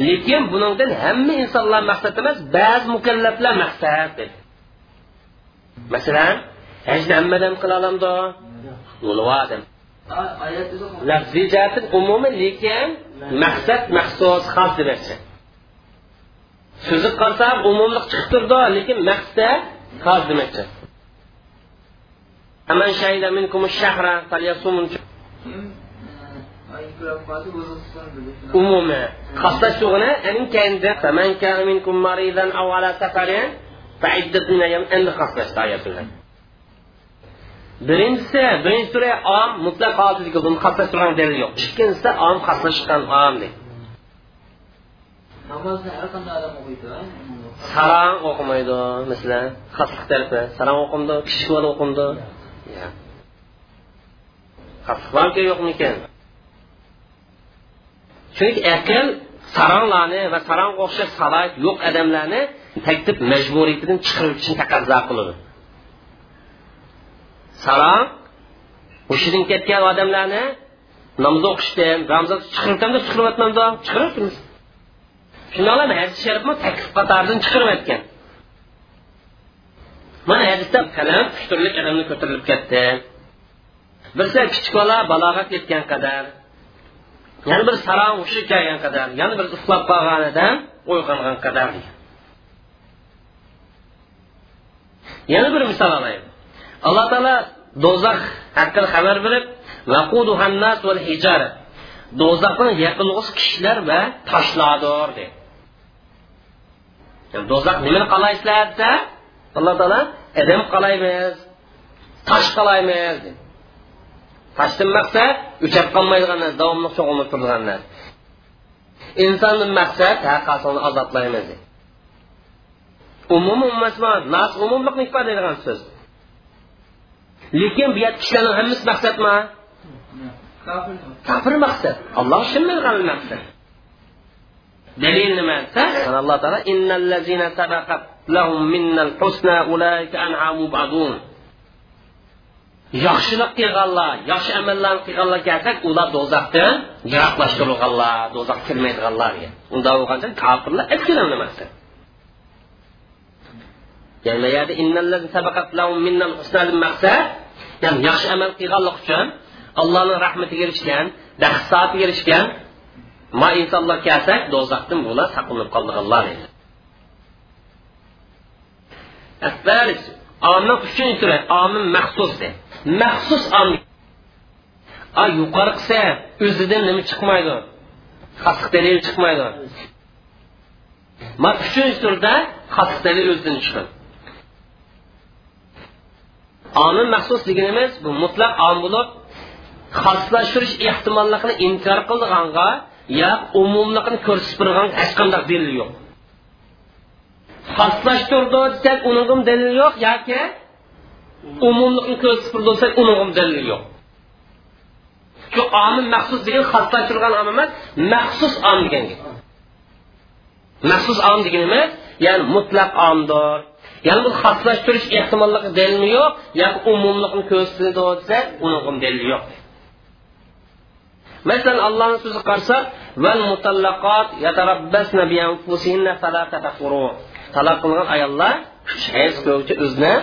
lekin buningdan hamma insonlar maqsad emas ba'zi mukallaflar maqsad dedi. Masalan hajni hammadan qila olamdi yo'livodim lafziy jihatdan umumiy lekin maqsad maxsus xos demoqchi so'zi qarasam umumliq chiqib turdi lekin maqsad xos demoqchi aman shahida minkum shahra falyasum. Umumiy xoslashuvini aning kendi. Faman kana minkum maridan aw ala safarin fa'iddatun ayyam endi yo'q. Ikkinchisi namozni har qanday odam o'qiydi sarang o'qimaydi masalan xosliq tarafi sarang o'qimdi bola o'qimdi xosliq bormi yo'qmikan? Chunki aql saranglarni va saranga o'xshash salohiyat yo'q odamlarni taktib majburiyatidan chiqarib o'tishni taqozo qiladi. Sarang hushidan ketgan odamlarni namoz o'qishdan ramzon chiqiribdimda chiqaryapmanda chiqaryapmiz shundoqlam hadis sharifni taklif qatoridan chiqarib aytgan. Mana hadisda qalam uch turli qalamni ko'tarilib ketdi. Birsa kichik bola balog'at yetgan qadar yana bir salom hushi kelgan qadar yana bir uxlab qolganidan uyg'ongan qadar. Yana bir misol olaylik. Alloh taolo do'zax haqida xabar berib do'zaxni yaqinlisi kishilar va toshlardir do'zax nimani qalaysizlar desa alloh taolo adam qalaymiz tosh qalaymiz toshdan maqsad o'chab qolmaydigan narsa davomli shug'ullanib turadigan narsa insondan maqsad haqiqatini azoblaymiz emasmi nas umumliqni ifodalaydigan so'z lekin bu yerda kishilarni hammasi maqsadmi kofir maqsad alloh maqsad dalil nima desa alloh taolo innallazina sabaqat lahum minnal husna ulaika yaxshilik qilganlar yaxshi amallarni qilganlar kelsak ular do'zaxdan yiroqlashtirilganlar do'zax kirmaydiganlar. Unda bo'lganda kofirlar hech nimasi ya'ni maqsad ya'ni yaxshi amal qilganlik uchun allohning rahmatiga erishgan dahsatiga erishgan ma insonlar kelsak do'zaxdan bular saqlanib qoldiganlar edi. Omni uchinchi turi omin maxsus deydi maxsus omni a yuqori qilsa o'zidan nima chiqmaydi? Xasliq dalil chiqmaydi. Mana uchinchi turda xasliq dalil o'zidan chiqadi. Omin maxsus deganimiz bu mutlaq om bo'lib xoslashtirish ehtimolligini inkor qildiganga yo umumliqni ko'rsatib turgan hech qanday dalil yo'q. Xoslashtirdi desak uningim dalil yo'q yoki umumlikni ko'rsatib turdi desak uningim dalil yo'q. Shu omil maxsus degan xoslashtirgan om emas maxsus om degan maxsus om degani nima ya'ni mutlaq omdir. Ya'ni bu xoslashtirish ehtimolligi dalili yo'q yoki umumlikni ko'rsatdi desa ham dalili yo'q. Мәсәлән, Аллаһның сөзі қарса, "Вал муталлақат ятараббасна би анфусихинна салатата фуру". Талак кылган аяллар үч хез көчө үзне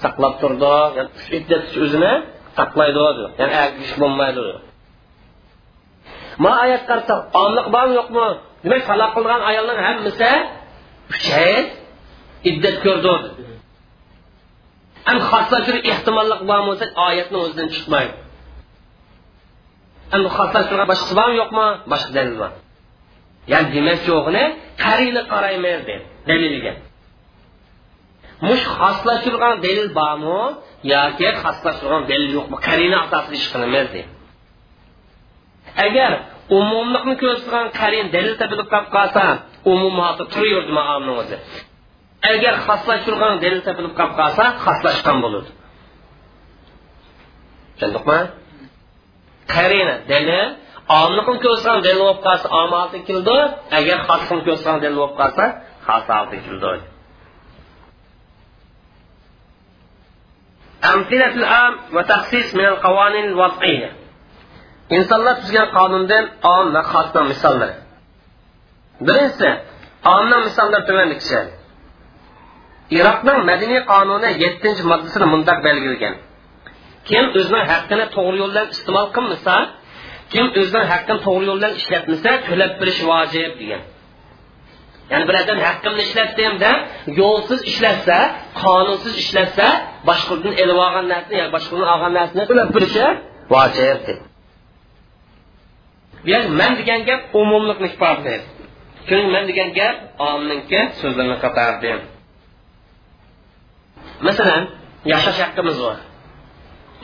саклап турды, яки үч иддет үзне саклайды диyor. Яни әгиш булмайды diyor. Ма аят карсак, амлык бармы юкмы? Демәк, көрді. Аятның xoslashtirgan boshqasi bormi yo'qmi? Boshqa dalil bor. Ya'ni demak yo'g'ini qariyni qaraymiz deb daliliga. Mush xoslashtirgan dalil bormi? Yoki xoslashtirgan dalil yo'qmi? Qarina asosida ish qilamiz deb. Agar umumlikni ko'rsatgan qarin dalil topilib qolib qolsa umum turaverdi muomilni o'zi. Agar xoslashtirgan dalil topilib qolib qolsa xoslashgan bo'ladi tushundikmi? Qarina dalil omliqni ko'rsatgan dalil bo'lib qolsa om olti keldi agar xosni ko'rsatgan dalil bo'lib qolsa xos olti keldi أمثلة العام وتخصيص من القوانين الوضعية insonlar tuzgan qonundan om va xosni misollari birinchisi omni misollar tuvandikishi iroqning madaniy qonuni yettinchi moddasida mundoq belgilagan kim o'zining haqqini to'g'ri yo'ldan iste'mol qilmasa kim o'zining haqqini to'g'ri yo'ldan ishlatmasa to'lab berish vojib degan. Ya'ni bir odam haqqimni ishlatdim deb yo'lsiz ishlatsa qonunsiz ishlatsa boshqadan ilib olgan narsani yoki boshqadan olgan narsani to'lab berishi vojib ya'ni man degan gap umumlikni ifodalaydi chunki man degan gap omninki so'zlarini qatardi. Masalan yashash haqqimiz bor.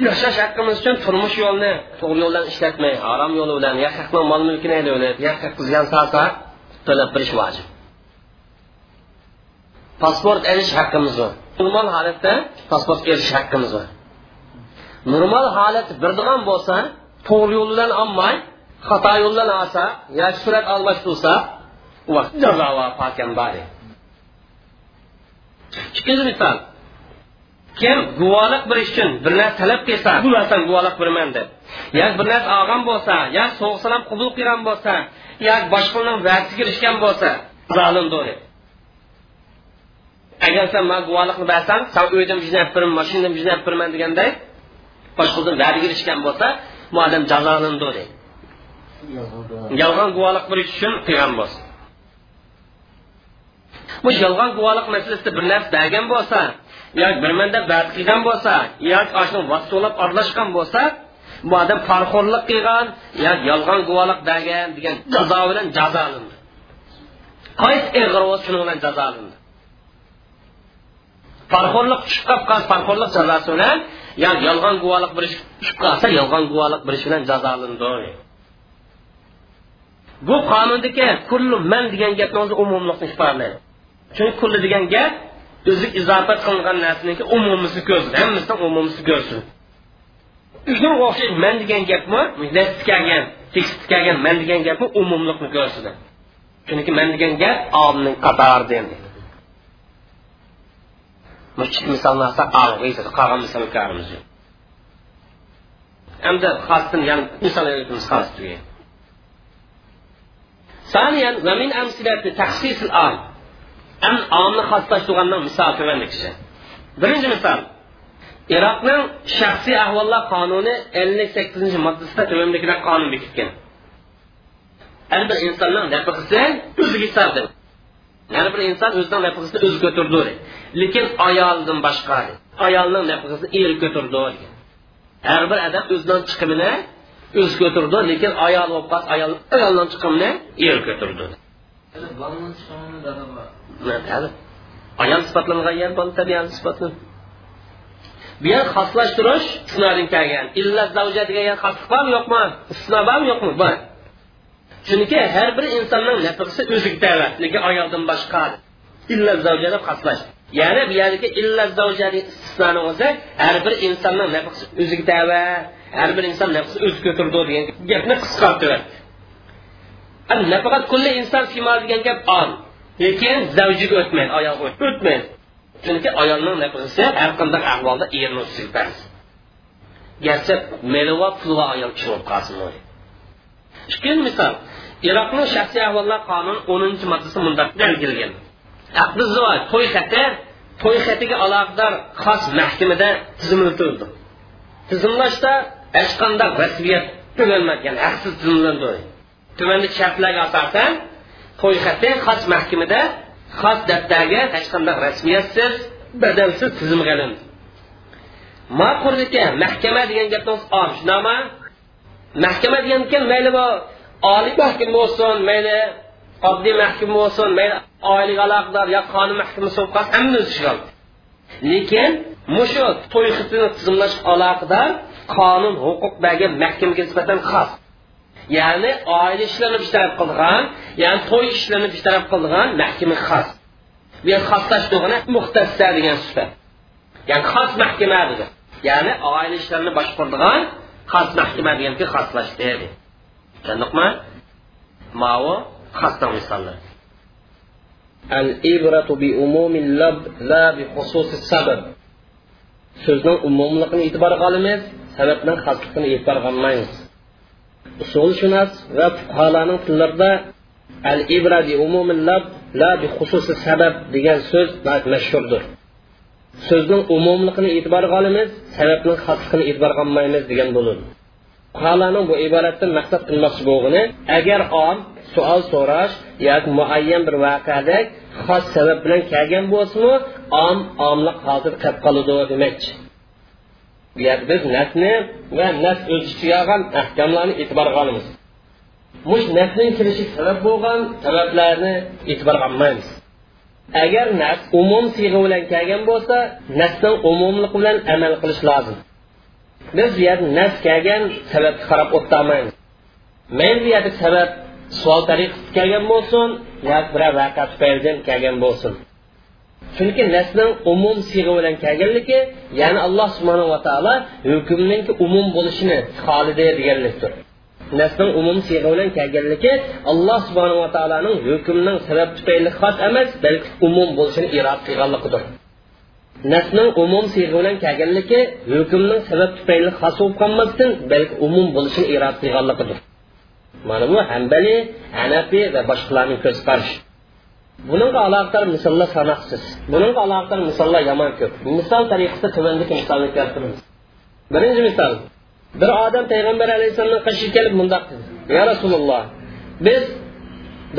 Yashash haqqimiz uchun turmush yo'lini to'g'ri yo'ldan ishlatmay harom yo'li bilan yaqaqni mol mulkini aylanib yaqaq qilgan salsa to'lab berish vojib pasport olish haqqimiz bor normal holatda pasport erish haqqimiz bor normal holat birdigan bo'lsa to'g'ri yo'l bilan olmay xato yo'ldan olsa yoki surat almashtirsa u vaqt jazo va pokam bor ikkinchi misol kim guvohlik berish uchun bir narsa talab qilsa bu narsani guvohlik beraman deb. Yoki bir narsa olgan bo'lsa yoki so'g'salam qabul qilgan bo'lsa yoki boshqaning va'dasiga kirishgan bo'lsa zolim deb. Agar sen man guvohlikni bersang san uydan jinab beraman mashinadan jinab beraman deganda boshqadan va'daga kirishgan bo'lsa bu odam jazolandi deydi yolg'on guvohlik berish uchun qilgan bo'lsa. Bu yolg'on guvohlik masalasida bir narsa bergan bo'lsa yoki bir manda bad qilgan bo'lsa yoki oshni vaqt aralashgan bo'lsa bu odam parxo'rlik qilgan yoki yolg'on guvohlik bergan degan jazo bilan jazolandi qaysi ig'ir bo'lsa shuning bilan jazolandi parxo'rlik tushib qolib qolsa parxo'rlik jazosi bilan yoki yolg'on guvohlik berish tushib qolsa yolg'on guvohlik berish bilan jazolandi bu qonundagi kullu man degan gapni o'zi umumlikni ifodalaydi chunki kulli degan gap o'zi izofat qilingan narsaniki umumisi ko'rsin hammasidan umumisi ko'rsin shunga o'xshash man degan gapmi kelgan tekst kelgan man degan gapni umumlikni ko'rsatadi chunki man degan gap olimning qatorida endi mushkil misolni olsak qolgan misol ko'ramiz hamda xosdan yana misol xos tugaydi ثانيا ومن أمثلة تخصيص الآن en ağımlı haslaştığından misal vermek için. Birinci misal. Irak'ın şahsi ahvallah kanunu 58. maddesinde tövümdekiler kanun bekitken. Her bir insanın nefkisi özü gitardır. Her bir insan özünün nefkisini özü götürdü. Lekin ayalından başka. Ayalının nefkisini el götürdü. Her bir adam özünün çıkımını öz götürdü. Lekin ayal olmaz. Ayal, ayalından çıkımını el götürdü. Evet, bağlantısı sonunda da var. Ayol sifatlangan yer bola tabiat sifatlan bu yer xoslashtirish isnodan kelgan. Illa zavja degan yer xoslik bormi yo'qmi? Istisno bormi yo'qmi? Bor. Chunki har bir insonning nafaqasi o'ziga tava lekin ayoldan boshqa illa zavja deb xoslash ya'ni bu yerdagi illa zavja istisnoni bo'lsa har bir insonning nafaqasi o'ziga tava har bir inson nafsi o'zi ko'tardi degan gapni qisqartiradi. Nafaqat kulli inson simo degan gap on lekin zavjiga o'tmaydi ayol o'tmaydi. Chunki ayolning nafasi har qanday ahvolda erni ustiga garchi meliva pulva ayol kishi bo'lib qolsin ikkinchi misol iroqning shaxsiy ahvollar qonuni o'ninchi moddasi bundoq belgilagan aqdi to'y xati to'y xatiga aloqador xos mahkamada tizimlatildi tizimlashda hech qanday rasmiyat to'lanmagan haqsiz tizimlandi tumanli shartlarga asosan to'y xati xos mahkamada xos daftarga hech qanday rasmiyatsiz badalsiz tizim qilindi maqurdika mahkama degan gapni shunaqmi mahkama degan ekan mayli bu oliy mahkama bo'lsin mayli oddiy mahkama bo'lsin mayli oilaga aloqador yo qonun mahkamasi bo'lib qolsa hamma o'z lekin mushu to'y xitini tizimlash aloqador qonun huquq bergan mahkamaga nisbatan xos. ya'ni oila ishlarini bartaraf qilgan ya'ni to'y ishlarini bartaraf qilgan mahkama xos bu yer xoslash degani muxtassa degan sifat ya'ni xos mahkama dedi ya'ni oila ishlarini boshqaradigan xos mahkama deganki xoslash dedi tushundikmi mao xosdan misollar الإبرة بعموم اللفظ لا بخصوص السبب so'zning umumligini e'tiborga olamiz sababning xosligini e'tiborga olmaymiz Usulshunos va fuqarolarning tillarida al ibra bi la bi xususi sabab degan so'z mashhurdir. So'zning umumligini e'tiborga olamiz sababning xosligini e'tiborga olmaymiz degan bo'ladi fuqarolarning bu iboratdan maqsad qilmoqchi bo'lgani agar om savol so'rash yoki muayyan bir voqeada xos sabab bilan kelgan om hozir qoladi demakchi. Bu yerda biz nasni va nas o'z ichiga olgan ahkamlarni e'tiborga olamiz mush nasning kelishi sabab bo'lgan sabablarni e'tiborga olmaymiz agar nas umum siyg'a bilan kelgan bo'lsa nasning umumligi bilan amal qilish lozim. Biz bu yerda nas kelgan sababga qarab o'tolmaymiz. Mayli bu yerda sabab savol tariqasida kelgan bo'lsin yoki biror vaqa tufaylidan kelgan bo'lsin. Chunki nasning umum siyg'a bilan kelganligi ya'ni alloh subhanava taolo hukmninki umum bo'lishini xolidi deganlikdir. Nasning umum siyg'a bilan kelganligi alloh subhanava taoloning hukmning sabab tufayli xos emas balki umum bo'lishini iroda qilganligidir. Nasning umum siyg'a bilan kelganligi hukmning sabab tufayli xos bo'lib qolmasdan balki umum bo'lishini iroda qilganligidir. Mana bu hambali hanafiy va boshqalarning ko'z qarashi bunga aloqador misollar sanoqsiz bunga aloqador misollar yomon ko'p misol tariqasida tuvandagi misolni keltiramiz birinchi misol bir odam payg'ambar alayhissalomni qashiga kelib mundoq dedi. Ya rasululloh biz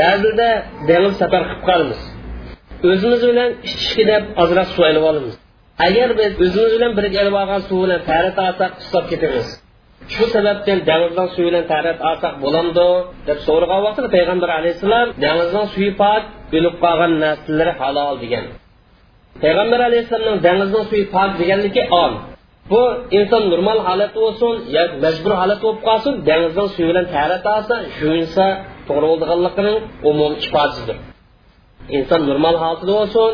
ba'zida dengiz safar qilib qolamiz o'zimiz bilan ichishga deb ozroq suv olib olamiz agar biz o'zimiz bilan birga olib olgan suv bilan olsak ushlab ketamiz shu sababdan dengizdan suvi bilan tarat olsak bo'lamdi deb so'ragan vaqtida payg'ambar alayhissalom dengizdan suvi pok o'lib qolgan narsalari halol degan. Payg'ambar alayhissalomning dengizdan suvi pok deganligi on bu inson normal holat bo'lsin yoki majbur holat bo'lib qolsin dengizdan suvi bilan tarat olsa to'g'ri umum ifodasidir. Inson normal holatida bo'lsin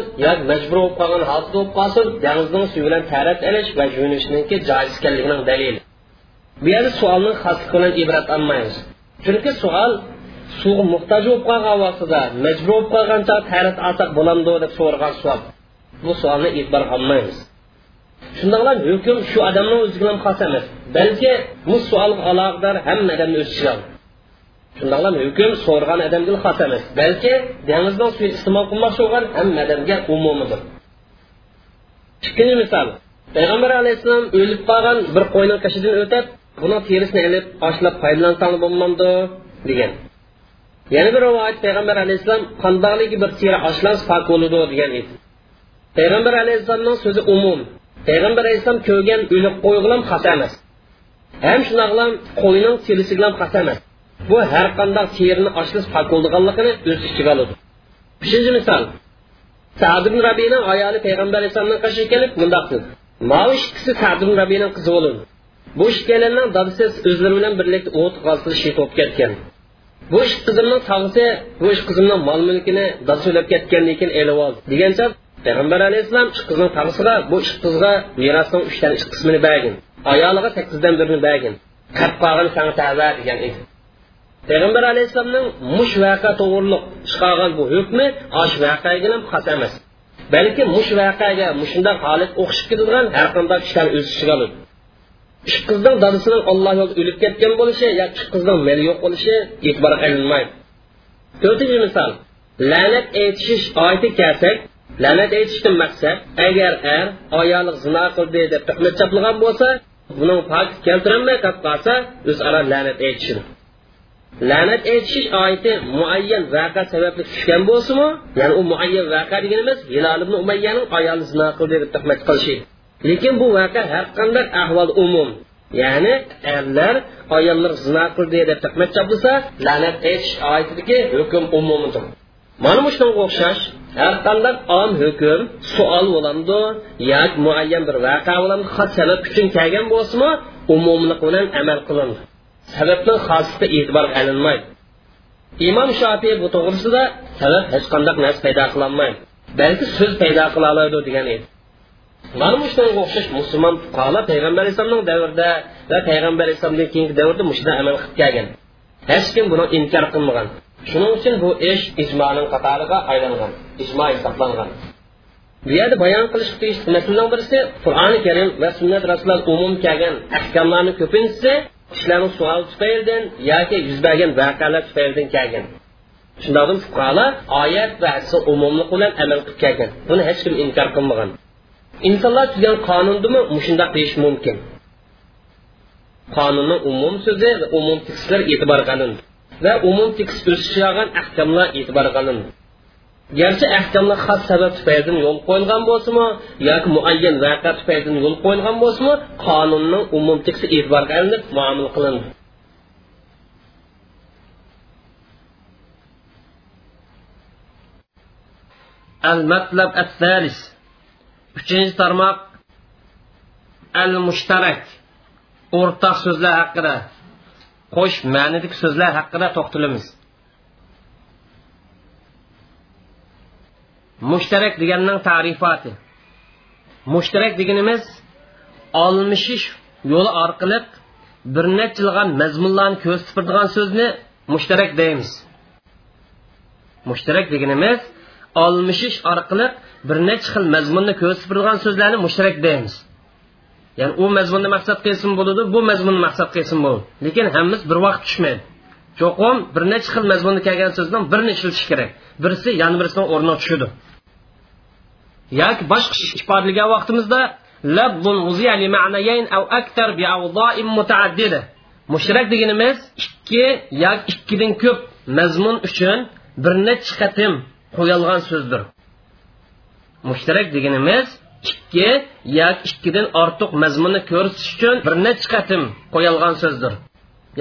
majbur bo'lib qolgan holatda bo'lib qolsin dengizdan suvi bilan tarat olish va joiz ekanligining dalili. Bu yerda savolni xoslik bilan ibrat olmaymiz. Chunki savol suvga muhtoj bo'lib qolgan vaqtida majbur bo'lib qolgancha tarat olsak bo'lamdi deb so'ragan bu savolni e'tibor olmaymiz shundoqla hukm shu odamni o'ziga ham xos emas balki bu savolga aloqador hamma odamni o'z ichiga shundoqla hukm so'ragan odamga xos emas balki dengizdan suv iste'mol qilmoqchi bo'lgan hamma odamga umumidir. Ikkinchi misol payg'ambar alayhissalom o'lib qolgan bir qo'yni qashidan o'tib buni terisini ilib oshlab foydalansang bo'lmamdi degan yana bir rivoyat payg'ambar alayhissalom qandoqligi bir teri oshlansa pok bo'ladi degan edi payg'ambar alayhissalomning so'zi umum. Payg'ambar alayhissalom ko'rgan o'lik qo'y bilan xos emas ham shundoqlam qo'yning terisi bilan xos emas bu har qanday terini pok bo'lganligini o'z ichiga oladi uchinchi misol rabiyning ayoli payg'ambar bu ikkalanning dadasi o'zlari bilan birlikda o't g'azli shehid bo'lib ketgan bu ish qizimning tog'isi bu ish qizimning mol mulkini dad so'lab ketgandan keyin elib oldi degancha payg'ambar alayhissalom ish qizning tog'isiga bu ish qizga merosning uchdan ish qismini bergin ayoliga sakkizdan birini bergin qilib qolgan sana tava degan edi payg'ambar alayhissalomning mush vaqa to'g'riliq chiqargan bu hukmi osh vaqaga ikki qizning dadasini olloh yo'lida o'lib ketgan bo'lishi yoki ikki qizning meli yo'q bo'lishi e'tibor qilinmaydi. To'rtinchi misol. La'nat aytishish oyati kelsak la'nat aytishdan maqsad agar er ayoli zino qildi deb tuhmat chaplagan bo'lsa buning pok keltirolmay qolib qolsa o'zaro la'nat aytishini. La'nat aytishish oyati muayyan vaqa sababli tushgan bo'lsinmi ya'ni u muayyan vaqa deganimiz hilol ibn umayyaning ayoli zino qildi deb tuhmat qilishi lekin bu vaqa har qanday ahvol umum. Ya'ni erlar ayollar zino qildi deb tuhmat chaplasa la'nat aytish oyatidagi hukm umumidir. Mana bu shunga o'xshash har qanday om hukm suol bo'lamdi yoki muayyan bir vaqa bo'lamdi xos sabab uchun kelgan bo'lsinmi umumlik bilan amal qilindi. Sababni xoslikda e'tibor qilinmaydi. Imom shofiy bu to'g'risida sabab hech narsa paydo qilolmaydi balki so'z paydo qila oladi mana bu shunga o'xshash musulmon fuqarolar payg'ambar alayhissalomning davrida va payg'ambar alayhissalomdan keyingi davrda mushunda amal qilib kelgan hech kim buni inkor qilmagan shuning uchun bu ish ijmoning qatoriga aylangan ijmo hisoblangan bu yerda bayon qilish masalaning birisi qur'oni karim va sunnat fuqarolar oyat va amal qilib kelgan buni hech kim inkor qilmagan insonlar tuzgan qonunnimi mushundoq deyish mumkin. Qonunni umum so'zi va umum tekstlar e'tibor qilindi va umum tekst o'sishgan ahkamlar e'tibor qilindi garchi ahkamlar xos sabab tufaylidan yo'l qo'yilgan bo'lsinmi yoki muayyan vaqa tufaylidan yo'l qo'yilgan bo'lsinmi qonunning umum teksti e'tiborga olinib muomala qilindi al matlab at uchinchi tarmoq al mushtarak o'rtaq so'zlar haqida qo'sh ma'nidagi so'zlar haqida to'xtalamiz mushtarak deganning ta'rifoti mushtarak deganimiz olmishish yo'li orqali bir necha yilg'an mazmunlarni ko'rsatadigan so'zni mushtarak deymiz mushtarak deganimiz olmishish orqali bir necha xil mazmunni ko'rsatadigan so'zlarni mushtarak deymiz. Ya'ni u mazmunni maqsad qilsin bo'ladi bu mazmunni maqsad qilsin bo'ladi lekin hammamiz bir vaqt tushmaydi. Cho'qim bir necha xil mazmunni kelgan so'zdan birini ishlatish kerak. Birisi yana birisini o'rniga tushadi yoki boshqa ifodalagan vaqtimizda mushtarak deganimiz ikki yoki ikkidan ko'p mazmun uchun bir necha qatim qo'yilgan so'zdir. Mushtarak deganimiz ikki yoki ikkidan ortiq mazmunni ko'rsatish uchun bir necha qatim qo'yilgan so'zdir.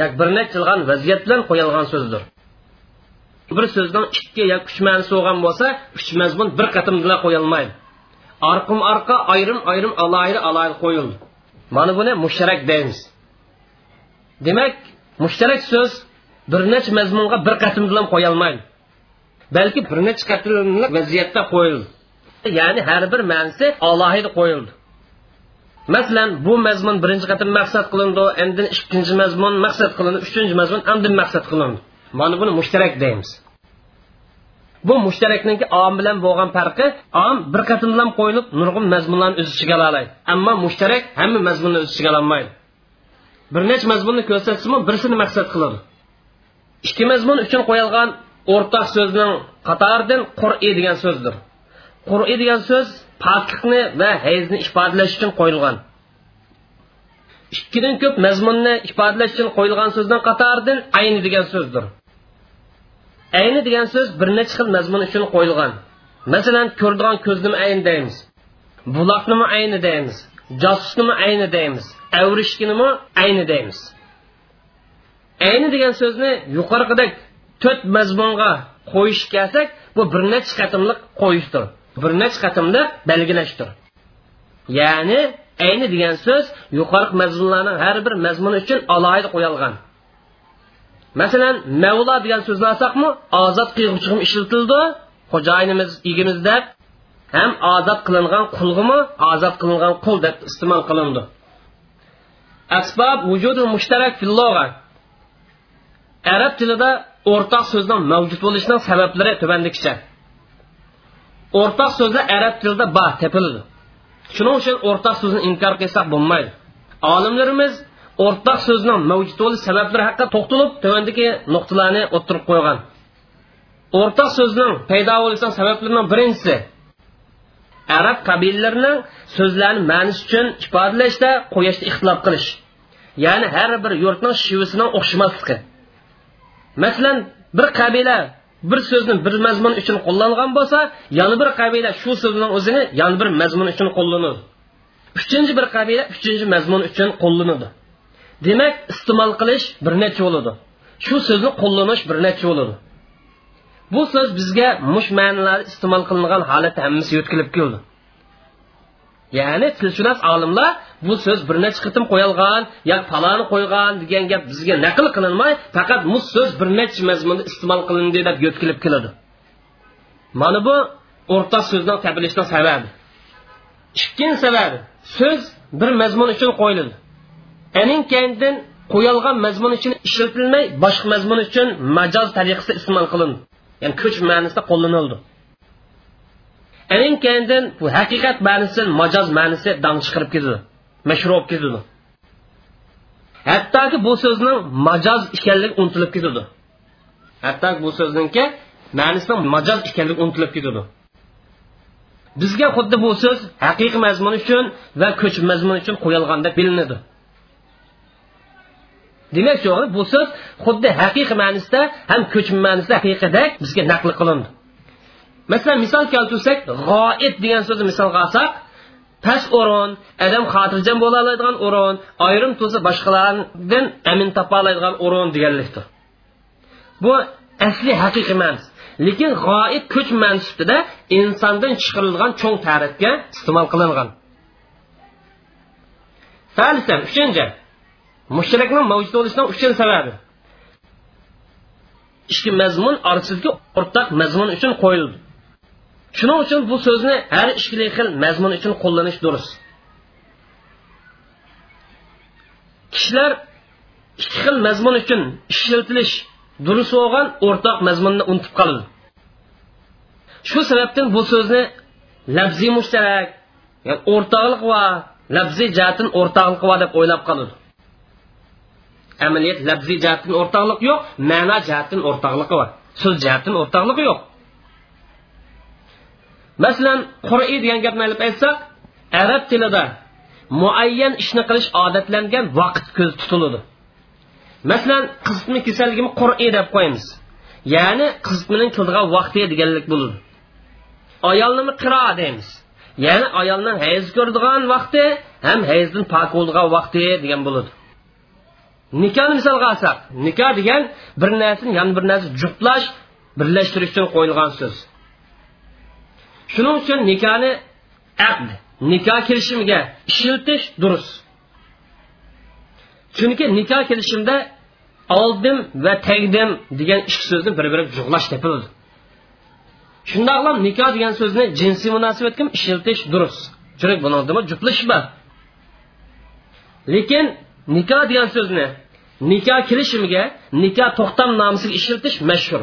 Yoki bir necha yilgan vaziyat bilan qo'yilgan so'zdir. Bir so'zdan ikki yoki uch ma'nosi bo'lgan bo'lsa uch mazmun bir qatim bilan qo'yilmaydi. Orqam orqa ayrim ayrim alayri alayri qo'yildi. Mana buni mushtarak deymiz. Demak mushtarak so'z bir necha mazmunga bir qatim bilan qo'yilmaydi. Balki bir necha qatimli vaziyatda qo'yildi. Ya'ni har bir ma'nosi alohida qo'yildi. Masalan bu mazmun birinchi qatim maqsad qilindi endi ikkinchi mazmun maqsad qilindi uchinchi mazmun andin maqsad qilindi. Mana buni mushtarak deymiz. Bu mushtarakniki om bilan bo'lgan farqi om bir qatim bilan qo'yilib nurg'un mazmunlarni o'z ichiga oladi. Ammo mushtarak hamma mazmunni o'z ichiga ololmaydi bir necha mazmunni ko'rsatsinmi birsini maqsad qiladi. Ikki mazmun uchun qo'yilgan o'rtaq so'zning qatoridan qur'i degan so'zdir. Qur'iy degan so'z poklikni va hayzni ifodalash uchun qo'yilgan. Ikkidan ko'p mazmunni ifodalash uchun qo'yilgan so'zdan qatoridan ayni degan so'zdir. Ayni degan so'z bir necha xil mazmun uchun qo'yilgan. Masalan ko'rdigan ko'znimi ayni deymiz buloqnimi ayni deymiz josusnimi ayni deymiz avrishkinimi ayni deymiz. Ayni degan so'zni yuqorqidek to'rt mazmunga qo'yish kelsak bu bir necha qatimliq qo'yishdir. Bir necha qatimliq belgilashdir ya'ni ayni degan so'z yuqorqi mazmunlarning har bir mazmuni uchun alohida qo'yilgan masalan mavlo degan so'zni olsaqmi ozod qilg'uchim ishlatildi xo'jayinimiz egimiz deb ham ozod qilingan qulg'imi ozod qilingan qul deb iste'mol qilindi asbob vujudi mushtarak filloga arab tilida o'rtoq so'zning mavjud bo'lishining sabablari tubandikicha o'rtoq so'zlar arab tilida bor tepildi. Shuning uchun o'rtoq so'zni inkor qilsak bo'lmaydi. Olimlarimiz o'rtoq so'zning mavjud bo'lish sabablari haqida to'xtalib tuandagi nuqtalarni o'ttirib qo'ygan. O'rtoq so'zning paydo bo'lishining sabablarining birinchisi arab qabilalarining so'zlarni ma'nisi uchun ifodalashda qo'yishda ixtilof qilish ya'ni har bir yurtning shivisining o'xshamasligi masalan bir qabila bir so'zni bir mazmun uchun qo'llangan bo'lsa yana bir qabila shu so'zning o'zini yana bir mazmun uchun qo'llanadi. Uchinchi bir qabila uchinchi mazmun uchun qo'llanadi. Demak iste'mol qilish bir necha bo'ladi. Shu so'zni qo'llanish bir necha bo'ladi. Bu so'z bizga mush ma'nolar iste'mol qilingan holatda hammasi yo'tkilib keldi. Ya'ni tilshunos olimlar bu so'z bir necha qitim qo'yilgan yo faloni qo'ygan degan gap bizga naql qilinmay faqat bu so'z bir necha mazmunda iste'mol qilindi deb yo'tkilib keladi. Mana bu o'rta so'zni tabilishdan sababi. Ikkinchi sababi so'z bir mazmun uchun qo'yiladi aning keyindan qo'yilgan mazmun uchun ishlatilmay boshqa mazmun uchun majoz tariqasida iste'mol qilindi. Ya'ni kuch ma'nosida qo'llanildi. Aning kendin bu haqiqat ma'nisi majoz ma'nosi dang chiqarib ketadi mashhur bo'lib ketadi hattoki bu so'zning majoz ekanligi unutilib ketadi hatto bu so'zningki ma'nisining majoz ekanligi unutilib ketadi bizga xuddi bu so'z haqiqiy mazmun uchun va ko'chib mazmun uchun qo'yilganda bilinadi. Demak shu bu so'z xuddi haqiqiy ma'nosida ham ko'chma ma'nosida haqiqidek bizga naql qilindi. Masalan misol keltirsak g'oib degan so'zni misolga olsak past o'rin odam xotirjam bo'la oladigan o'rin ayrim to'sa boshqalardan amin topa oladigan o'rin deganlikdir. Bu asli haqiqiy ma'nosi lekin g'oib kuch mansubida insondan chiqarilgan cho'ng tarifga iste'mol qilingan. Salisan uchinchi. Mushrikning mavjud bo'lishining uchinchi sababi. Ikki mazmun orasidagi o'rtaq mazmun uchun qo'yildi. Shuning uchun bu so'zni har ikkili xil mazmun uchun qo'llanish durust. Kishilar ikki xil mazmun uchun ishlatilish durust bo'lgan o'rtoq mazmunni unutib qoladi shu sababdan bu so'zni labziy mushtarak yani o'rtoqlik va labziy jihatdan o'rtoqlik va deb o'ylab qoladi amaliyat labziy jihatdan o'rtoqlik yo'q ma'no jihatdan o'rtoqligi bor. So'z jihatdan o'rtoqligi yo'q. Masalan qur'iy degan gapni olib aytsak arab tilida muayyan ishni qilish odatlangan vaqt ko'z tutiladi masalan qizitma kasalligini qur'iy deb qo'yamiz. Ya'ni qizitmaning kildigan vaqti deganlik bo'ladi ayolnimi qiro deymiz. Ya'ni ayolning hayz ko'radigan vaqti ham hayzdan pok bo'ladigan vaqti degan bo'ladi nikohni misolga olsak nikoh degan bir narsani yana bir narsa juftlash birlashtirish uchun qo'yilgan so'z. Shuning uchun nikohni aqd nikoh kelishimiga ishiltish durust chunki nikoh kelishimda oldim va tagdim degan ikki so'zni bir biriga jug'lash topiladi shundoqla nikoh degan so'zni jinsiy munosabatga ishiltish durust chunki buni juftlash bor lekin nikoh degan so'zni nikoh kelishimiga nikoh to'xtam nomisiga ishiltish mashhur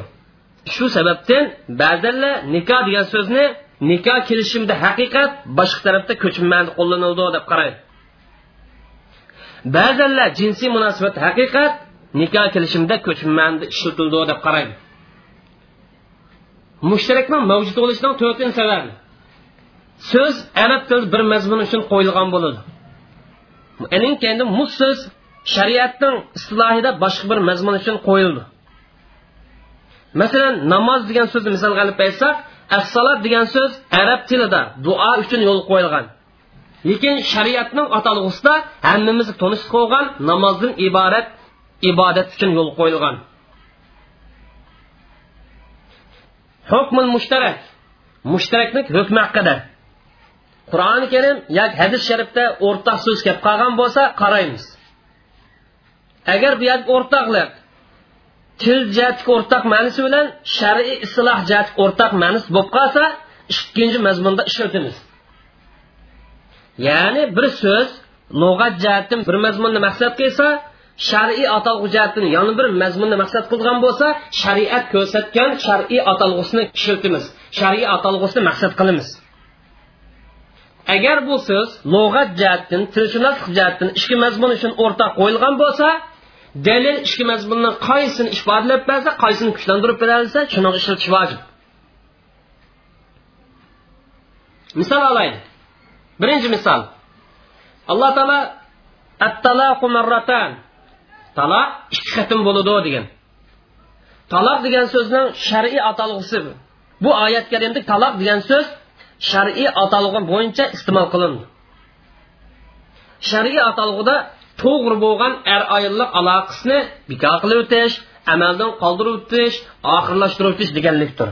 shu sababdan ba'zanlar nikoh degan so'zni nikoh kelishimda haqiqat boshqa tarafda ko'chmani qo'llanildi deb qaraydi ba'zanlar jinsiy munosabat haqiqat nikoh kelishimda ko'chma ishlatildi deb qaraydi mushtarakni mavjud bo'lishidan to'rtinchi sababi so'z arab tilida bir mazmun uchun qo'yilgan bo'ladi. Uning keyin mu so'z shariatning istilohida boshqa bir mazmun uchun qo'yildi. Masalan namoz degan so'zni misolga olib aytsak assalot degan so'z arab tilida duo uchun yo'l qo'yilgan. Lekin shariatning atalg'usida hammamiz tonish qo'ygan namozdan iborat ibodat uchun yo'l qo'yilgan. Hukmul mushtarak. Mushtaraklik hukmi haqida. Qur'oni karim yoki hadis sharifda o'rtoq so'z kelib qolgan bo'lsa qaraymiz. Agar bu yerda o'rtoqlik til jihatiga o'rtaq ma'nosi bilan shar'iy isloh jihatiga o'rtaq ma'nosi bo'lib qolsa ikkinchi mazmunda ishlatamiz. Ya'ni bir so'z lug'at jihatdan bir mazmunni maqsad qilsa shar'iy atalg'u jihatdan yana bir mazmunni maqsad qilgan bo'lsa shariat ko'rsatgan shar'iy atalg'usini ishlatamiz. Shar'iy atalg'usini maqsad qilamiz. Agar bu so'z lug'at jihatdan tilshunoslik jihatdan ikki mazmun uchun o'rtaq qo'yilgan bo'lsa dalil ikki mazmunni qaysini ifodalab bersa qaysini kuchlantirib bersa shuni ishlatish vojib. Misol olaylik. Birinchi misol. Alloh taolo attalaqu marratan. Taloq ikki qatim bo'ladi degan. Taloq degan so'zning shar'iy atalg'usi bu oyat karimda taloq degan so'z shar'iy atalg'i bo'yicha iste'mol qilindi. Shar'iy atalg'ida to'g'ri bo'lgan er ayollik aloqasini bekor qilib o'tish amaldan qoldirib o'tish oxirlashtirib o'tish deganlikdir.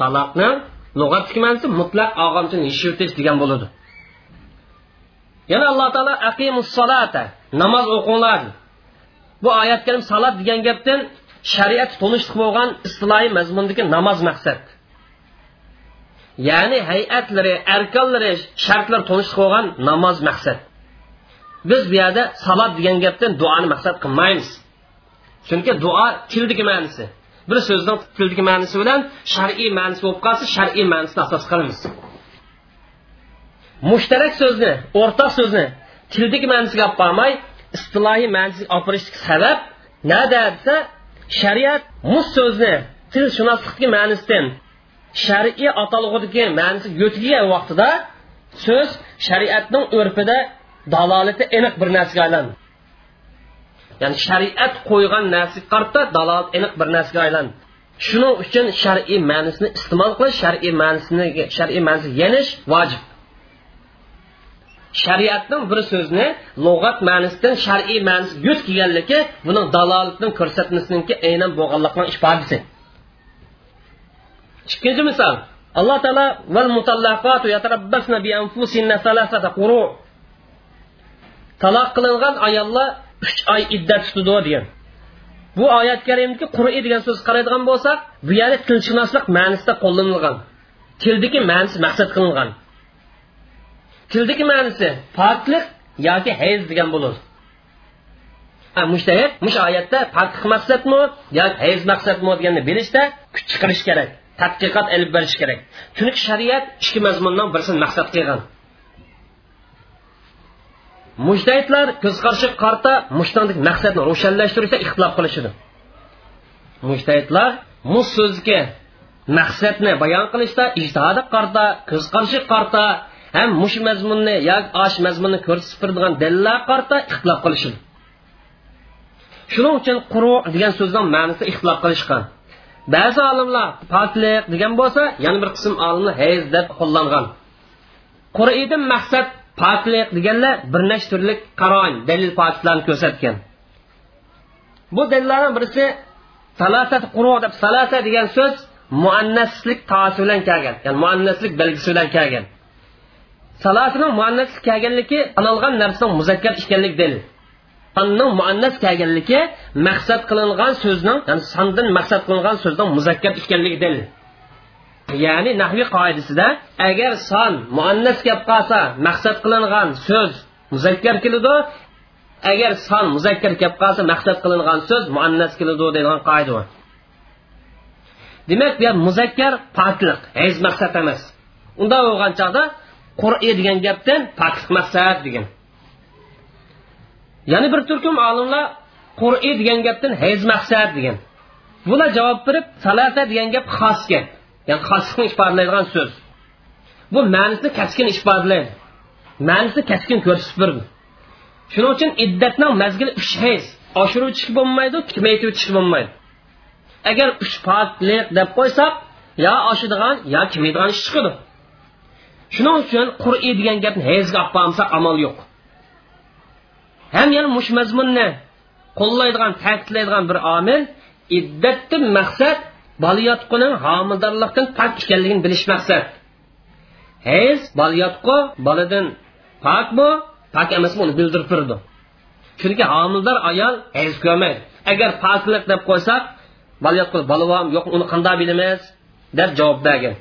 Taloqni lug'atdagi ma'nosi mutlaq og'amchini yeshib o'tish degan bo'ladi. Yana alloh taolo aqimussolata namoz o'qinglar. Bu oyat karim salat degan gapdan shariat to'nishliq bo'lgan istilohiy mazmundagi namoz maqsad. Ya'ni hayatlari arkonlari shartlar to'nishliq bo'lgan namoz maqsad. Biz bu yerda salat degan gapdan duoni maqsad qilmaymiz. Chunki duo tildagi ma'nosi? Bir so'zning tildagi ma'nosi bilan shar'iy ma'nosi bo'lib qolsa shar'iy ma'nosini asos qilamiz. Mushtarak so'zni o'rtoq so'zni tildagi ma'nosiga olib bormay istilohiy ma'nosiga olib borishlik sabab nada desa shariat mus so'zni tilshunoslikdagi ma'nosidan shar'iy atalg'udagi ma'nosi yo'tgan vaqtida so'z shariatning urfida dalolati aniq bir narsaga aylandi ya'ni shariat qo'ygan narsaga qarata dalolat aniq bir narsaga aylandi shuning uchun shar'iy ma'nosini iste'mol qilish shar'iy ma'nosini shar'iy ma'nosini yanish vojib. Shariatning bir so'zni lug'at ma'nosidan shar'iy ma'nosi yuz kelganligi buning dalolatning ko'rsatmasiniki aynan bo'lganlikning ifodasi ikkinchi misol. Alloh taolo val mutallaqatu yatarabbasna bi anfusinna salasata quru taloq qilingan ayollar uch oy iddat tutadi degan. Bu oyat karimdagi qur'iy degan so'z qaraydigan bo'lsak bu yerda tilshunoslik ma'nosida qo'llanilgan. Tildagi ma'nosi maqsad qilingan. Tildagi ma'nosi poklik yoki hayz degan bo'ladi mushtahid mush oyatda poklik maqsadmi yoki hayz maqsadmi deganni bilishda kuch chiqarish kerak tadqiqot ilib berish kerak. Chunki shariat ikki mazmundan birsini maqsad qilgan. Mujdahidlar ko'z qarshi qarta mushtandek maqsadni ro'shanlashtirishda ixtilof qilishidi mujdahidlar mus so'zga maqsadni bayon qilishda ijtihodi qarta ko'z qarshi qarta ham mush mazmunni yoki osh mazmunni ko'rsatib turadigan dalillar qarta ixtilof qilishidi shuning uchun quru degan so'zning ma'nosi ixtilof qilishgan. Ba'zi olimlar poklik degan bo'lsa yana bir qism olimlar hayz deb qo'llangan. Quridan maqsad poklik deganlar bir nechta turli qaroin dalil pokliklarni ko'rsatgan. Bu dalillardan birisi salasat quru deb salasa degan so'z muannaslik tosi bilan kelgan ya'ni muannaslik belgisi bilan kelgan. Salasini muannaslik kelganligi analgan narsaning muzakkar ekanligi dalil. Sonning muannas kelganligi maqsad qilingan so'zning ya'ni sondan maqsad qilingan so'zning muzakkar ekanligi dalil. Ya'ni nahviy qoidasida agar son muannas kelib qolsa maqsad qilingan so'z muzakkar keladi. Agar son muzakkar kelib qolsa maqsad qilingan so'z muannas keladi deydigan qoida bor. Demak bu muzakkar poklik hech maqsad emas. Unda bo'lgan chog'da qur'iy degan gapdan poklik maqsad degan. Ya'ni bir turkum olimlar qur'iy degan gapdan hez maqsad degan. Bular javob berib salata degan gap xos gap ya'ni xoslikni ifodalaydigan so'z. Bu ma'nisini kaskin ifodalaydi ma'nisini kaskin ko'rsatib berdi shuning uchun iddatning mazgili uch hez oshiruvchi bo'lmaydi kamaytiruvchi bo'lmaydi. Agar uch poklik deb qo'ysak yo oshadigan yo kamaydigan ish chiqadi. Shuning uchun qur'iy degan gapni hezga olib qolmasa amal yo'q. Ham yana mush mazmunni qo'llaydigan ta'kidlaydigan bir omil iddatni maqsad bolayotquning homildorlikdan pok ekanligini bilish maqsad hayz bolayotqu boladan pokmi? Pok emasmi uni bildirib turdi chunki homildor ayol hayz ko'rmaydi. Agar poklik deb qo'ysak bolavam yo'q uni qanday bilamiz? deb javob bergan.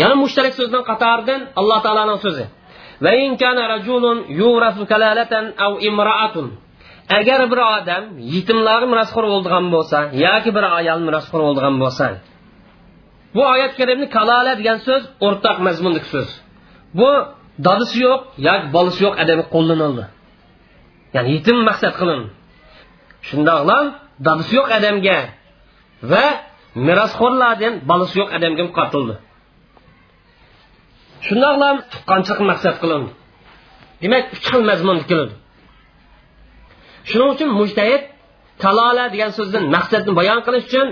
Yana mushtarak so'zdan qatoridan alloh taoloning so'zi agar bir odam yetimlarga mirosxo'r bo'ldigan bo'lsa yoki bir ayol mirosxo'r bo'ldigan bo'lsa bu oyat karimni kalola degan so'z o'rtoq mazmundagi so'z. Bu dadisi yo'q yoki bolasi yo'q odamga qo'llanildi. Ya'ni yetim maqsad qilin shundoqlam dadisi yo'q odamga va merosxo'rlardan bolasi yo'q odamga qatildi shundoqlam tuqqanchilik maqsad qilindi demak uch xil mazmun keladi. Shuning uchun mujtahid kalola degan so'zdan maqsadni bayon qilish uchun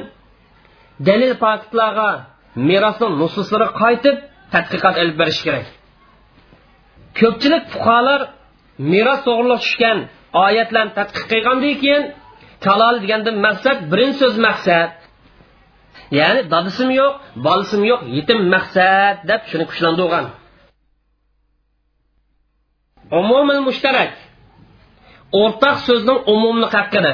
dalil faktlarga merosni nususlari qaytib tadqiqot ilib berish kerak. Ko'pchilik fuqarolar meros to'g'riliq tushgan oyatlarni tadqiq qilgandan keyin kalol degandan maqsad birinchi so'z maqsad. Ya'ni dadisim yo'q bolasim yo'q yetim maqsad deb shuni kuchlantirgan umumil mushtarak. O'rtaq so'zning umumlik haqida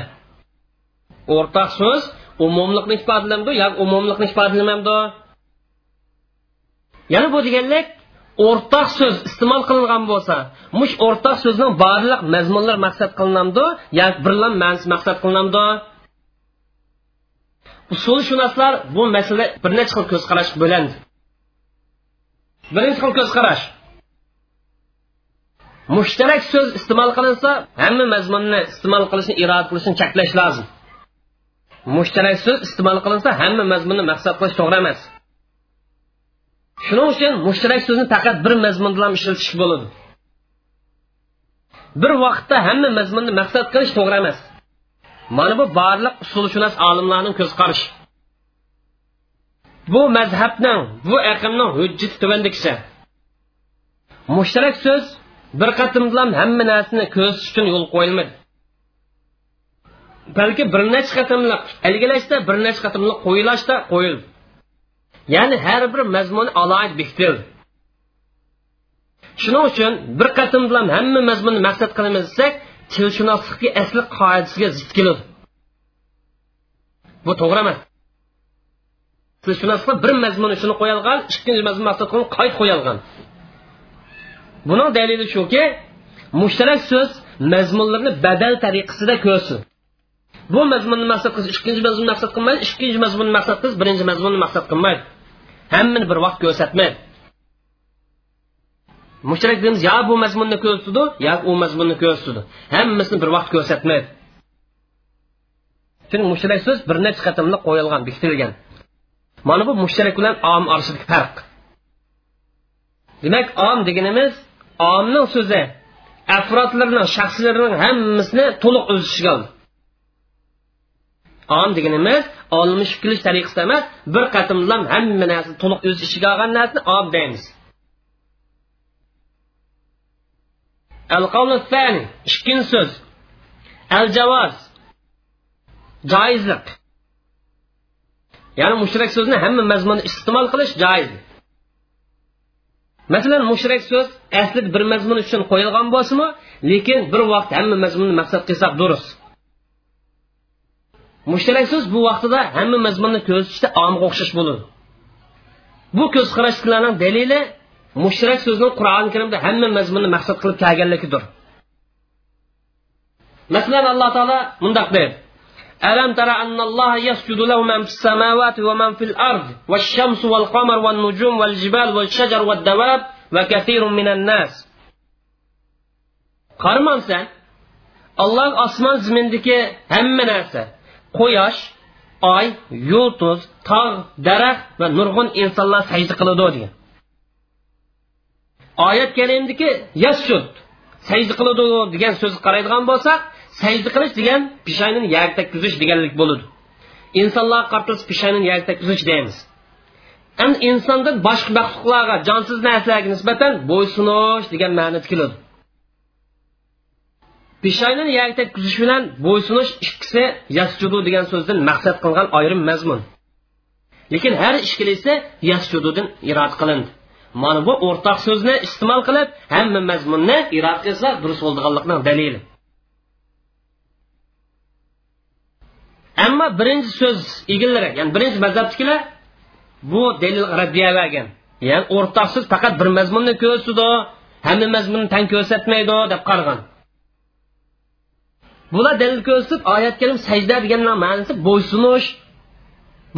o'rtaq so'z umumlikni ifodalamdi yoki umumlikni ifodalamamdi yana bu deganlik o'rtaq so'z iste'mol qilingan bo'lsa mush o'rtaq so'zning barliq mazmunlar maqsad qilinamdi yoki birlam ma'nosi maqsad qilinamdi. Usulshunoslar bu masala bir necha xil ko'z qarash bo'landi birinchi xil ko'z qarash mushtarak so'z iste'mol qilinsa hamma mazmunni iste'mol qilishni iroda qilishni cheklash lozim. Mushtarak so'z iste'mol qilinsa hamma mazmunni maqsad qilish to'g'ri emas. Shuning uchun mushtarak so'zni faqat bir mazmunda bilan ishlatish bo'ladi. Bir vaqtda hamma mazmunni maqsad qilish to'g'ri emas. Mana bu barliq usulshunos olimlarning ko'z qarashi bu mazhabning bu aqlning hujjati tuvandikicha mushtarak so'z bir qatim bilan hamma narsani ko'zish uchun yo'l qo'yilmadi. Balki bir necha qatimliq ilgilashda bir necha qatimliq qo'yilashda qo'yildi. Ya'ni har bir mazmuni alohida bekitildi. Shuning uchun bir qatim bilan hamma mazmunni maqsad qilamiz desak tilshunoslikni asli qoidasiga zid keladi. Bu to'g'ri emas. Tilshunoslik bir mazmun shuni qo'yilgan ikkinchi mazmun maqsad qilib qayt qo'yilgan buning dalili shuki mushtarak so'z mazmunlarni badal tariqasida ko'rsin. Bu mazmunni maqsad qilish ikkinchi mazmunni maqsad qilmaydi ikkinchi mazmunni maqsad qilish birinchi mazmunni maqsad qilmaydi. Hammani bir vaqt ko'rsatmaydi. Mushtarak deymiz yo bu mazmunni ko'rsatdi yo u mazmunni ko'rsatdi. Hammasini bir vaqt ko'rsatmaydi. Chunki mushtarak so'z bir necha qatimli qo'yilgan bekitilgan mana bu mushtarak bilan om orasidagi farq. Demak om deganimiz omning so'zi afrodlarning shaxslarining hammasini to'liq o'z ichiga oldi om deganimiz olmish kilish tariqasida emas bir qatimlam hamma narsa to'liq o'z ichiga olgan narsani om deymiz. Ikkinchi so'z. Al javoz joizlik. Ya'ni mushrak so'zni hamma mazmunni iste'mol qilish joiz masalan mushrak so'z asli bir mazmun uchun qo'yilgan bo'lsimi lekin bir vaqt hamma mazmunni maqsad qilsak durust. Mushtarak so'z bu vaqtida hamma mazmunni ko'rsatishda omga o'xshash bo'ladi bu ko'z qarashlarning dalili mushtarak so'zni qur'oni karimda hamma mazmunni maqsad qilib kelganligidir. Masalan alloh taolo mundoq deydi ألم تر أن الله يسجد له من في السماوات ومن في الأرض والشمس والقمر والنجوم والجبال والشجر والدواب وكثير من الناس قرمان sen Allah osmon zimindagi hamma narsa quyosh oy yulduz tog' daraxt va nurg'un insonlar sajda qiladi degan oyat kalimdiki yasjud sajda qiladi degan so'zni qaraydigan bo'lsak sajda qilish degan pishaynini yer takkizish deganlik bo'ladi. Insonlarga qartilsa pishaynini yer takkizish deymiz. An insondan boshqa maxluqlarga jonsiz narsalarga nisbatan bo'ysunish degan ma'noda keladi. Peshoynani yerga kuzish bilan bo'ysunish ikkisi yasjudu degan so'zdan maqsad qilgan ayrim mazmun. Lekin har ishkilisi yasjududan irod qilindi. Mana bu o'rtoq so'zni iste'mol qilib hamma mazmunni irod qilsa durust bo'lganlikning dalili. Ammo birinchi so'z egillari ya'ni birinchi mazhabnikilar bu dalil raddiya bergan ya'ni o'rtoqsiz faqat bir mazmunni ko'rsatdi hamma mazmunni tan ko'rsatmaydi deb qaragan bular dalil ko'rsatib oyat karim sajda degan ma'nosi bo'ysunish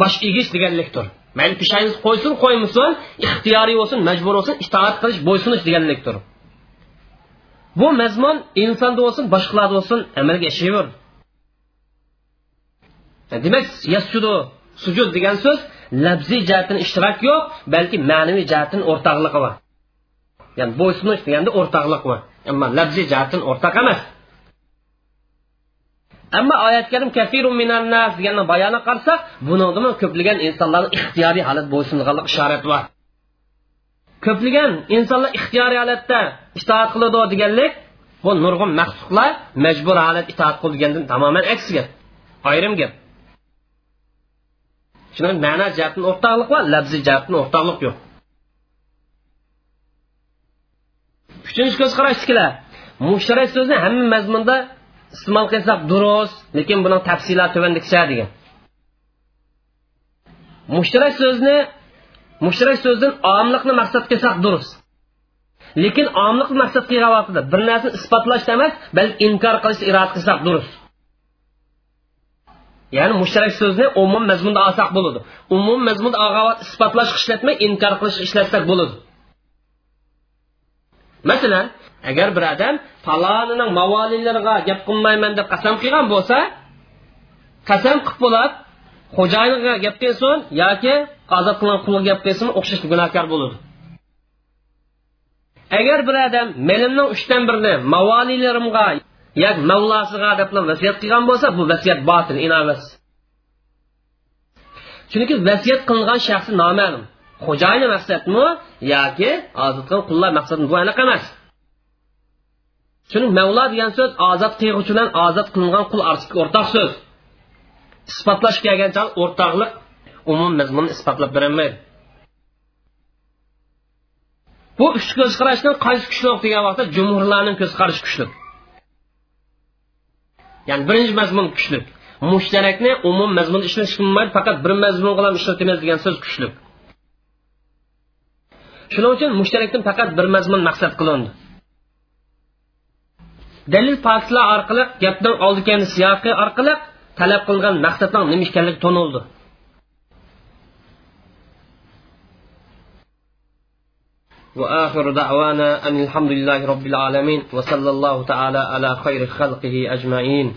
bosh egish deganlikdir. Mayli pishangiz qo'ysin qo'ymasin ixtiyoriy bo'lsin majbur bo'lsin itoat qilish bo'ysunish deganlikdir. Bu mazmun insonda bo'lsin boshqalarda bo'lsin amalga ashayverdi E, demak yasjudu sujud degan so'z labziy jihatdan ishtirok yo'q balki ma'naviy jihatdan o'rtoqligi bor. Ya'ni bo'ysunish deganda o'rtoqlik bor. Ammo labziy jihatdan o'rtoq emas. Ammo oyat karim kafirun minan nas deganni bayoni qarasak bunidami ko'plagan insonlarni ixtiyoriy holat bo'ysunganlik ishorat bor. Ko'plagan insonlar ixtiyoriy holatda itoat qiladi deganlik bu nurg'un mahsuqlar majbur holat itoat qilgandan tamoman aksi gap ayrim gap. Shuning ma'na jihatdan o'rtoqlik bor labziy jihatdan o'rtoqlik yo'q uchinchi ko'z qarashdikilar mushtarak so'zni hamma mazmunda iste'mol qilsak durust lekin buni tafsiloti tuvandikicha degan mushtarak so'zni mushtarak so'zdan omliqni maqsad qilsak durust lekin omliqni maqsad qilgan vaqtida bir narsani isbotlash emas balki inkor qilishni iroda qilsak durust ya'ni mushtarak so'zni umum mazmunda olsak bo'ladi. Umum mazmunda isbotlash ishlatmay inkor qilish ishlatsak bo'ladi. Masalan agar bir odam falonining mavolilariga gap qilmayman deb qasam qilgan bo'lsa qasam qilib bo'ladi xo'jayiniga gap qilsin yoki ozod qilgan qulga gap qilsin o'xshash gunohkor bo'ladi. Agar bir odam menimning uchdan birini mavolilarimga yoki mavlosiga deb vasiyat qilgan bo'lsa bu vasiyat botil inomas chunki vasiyat qilingan shaxsi noma'lum. Xo'jayini maqsadmi yoki ozod qilgan qullar maqsadmi bu aniq emas. Chunki mavlo degan so'z ozod qilg'uvchi bilan ozod qilingan qul orasidagi o'rtoq so'z. Isbotlash kelgan chog o'rtoqlik umum mazmunni isbotlab berolmaydi bu uch ko'z qarashdan qaysi kuchli degan vaqtda jumhurlarning ko'z qarashi kuchli ya'ni birinchi mazmun kuchli mushtarakni umum mazmunda ishlatish bo'lmaydi faqat bir mazmun bilan ishlatamiz degan so'z kuchli shuning uchun mushtarakdan faqat bir mazmun maqsad qilindi. Dalil faktlar orqali gapdan oldigan siyoqi orqali talab qilingan maqsadning nima ekanligi tonildi. وآخر دعوانا أن الحمد لله رب العالمين وصلى الله تعالى على خير خلقه أجمعين.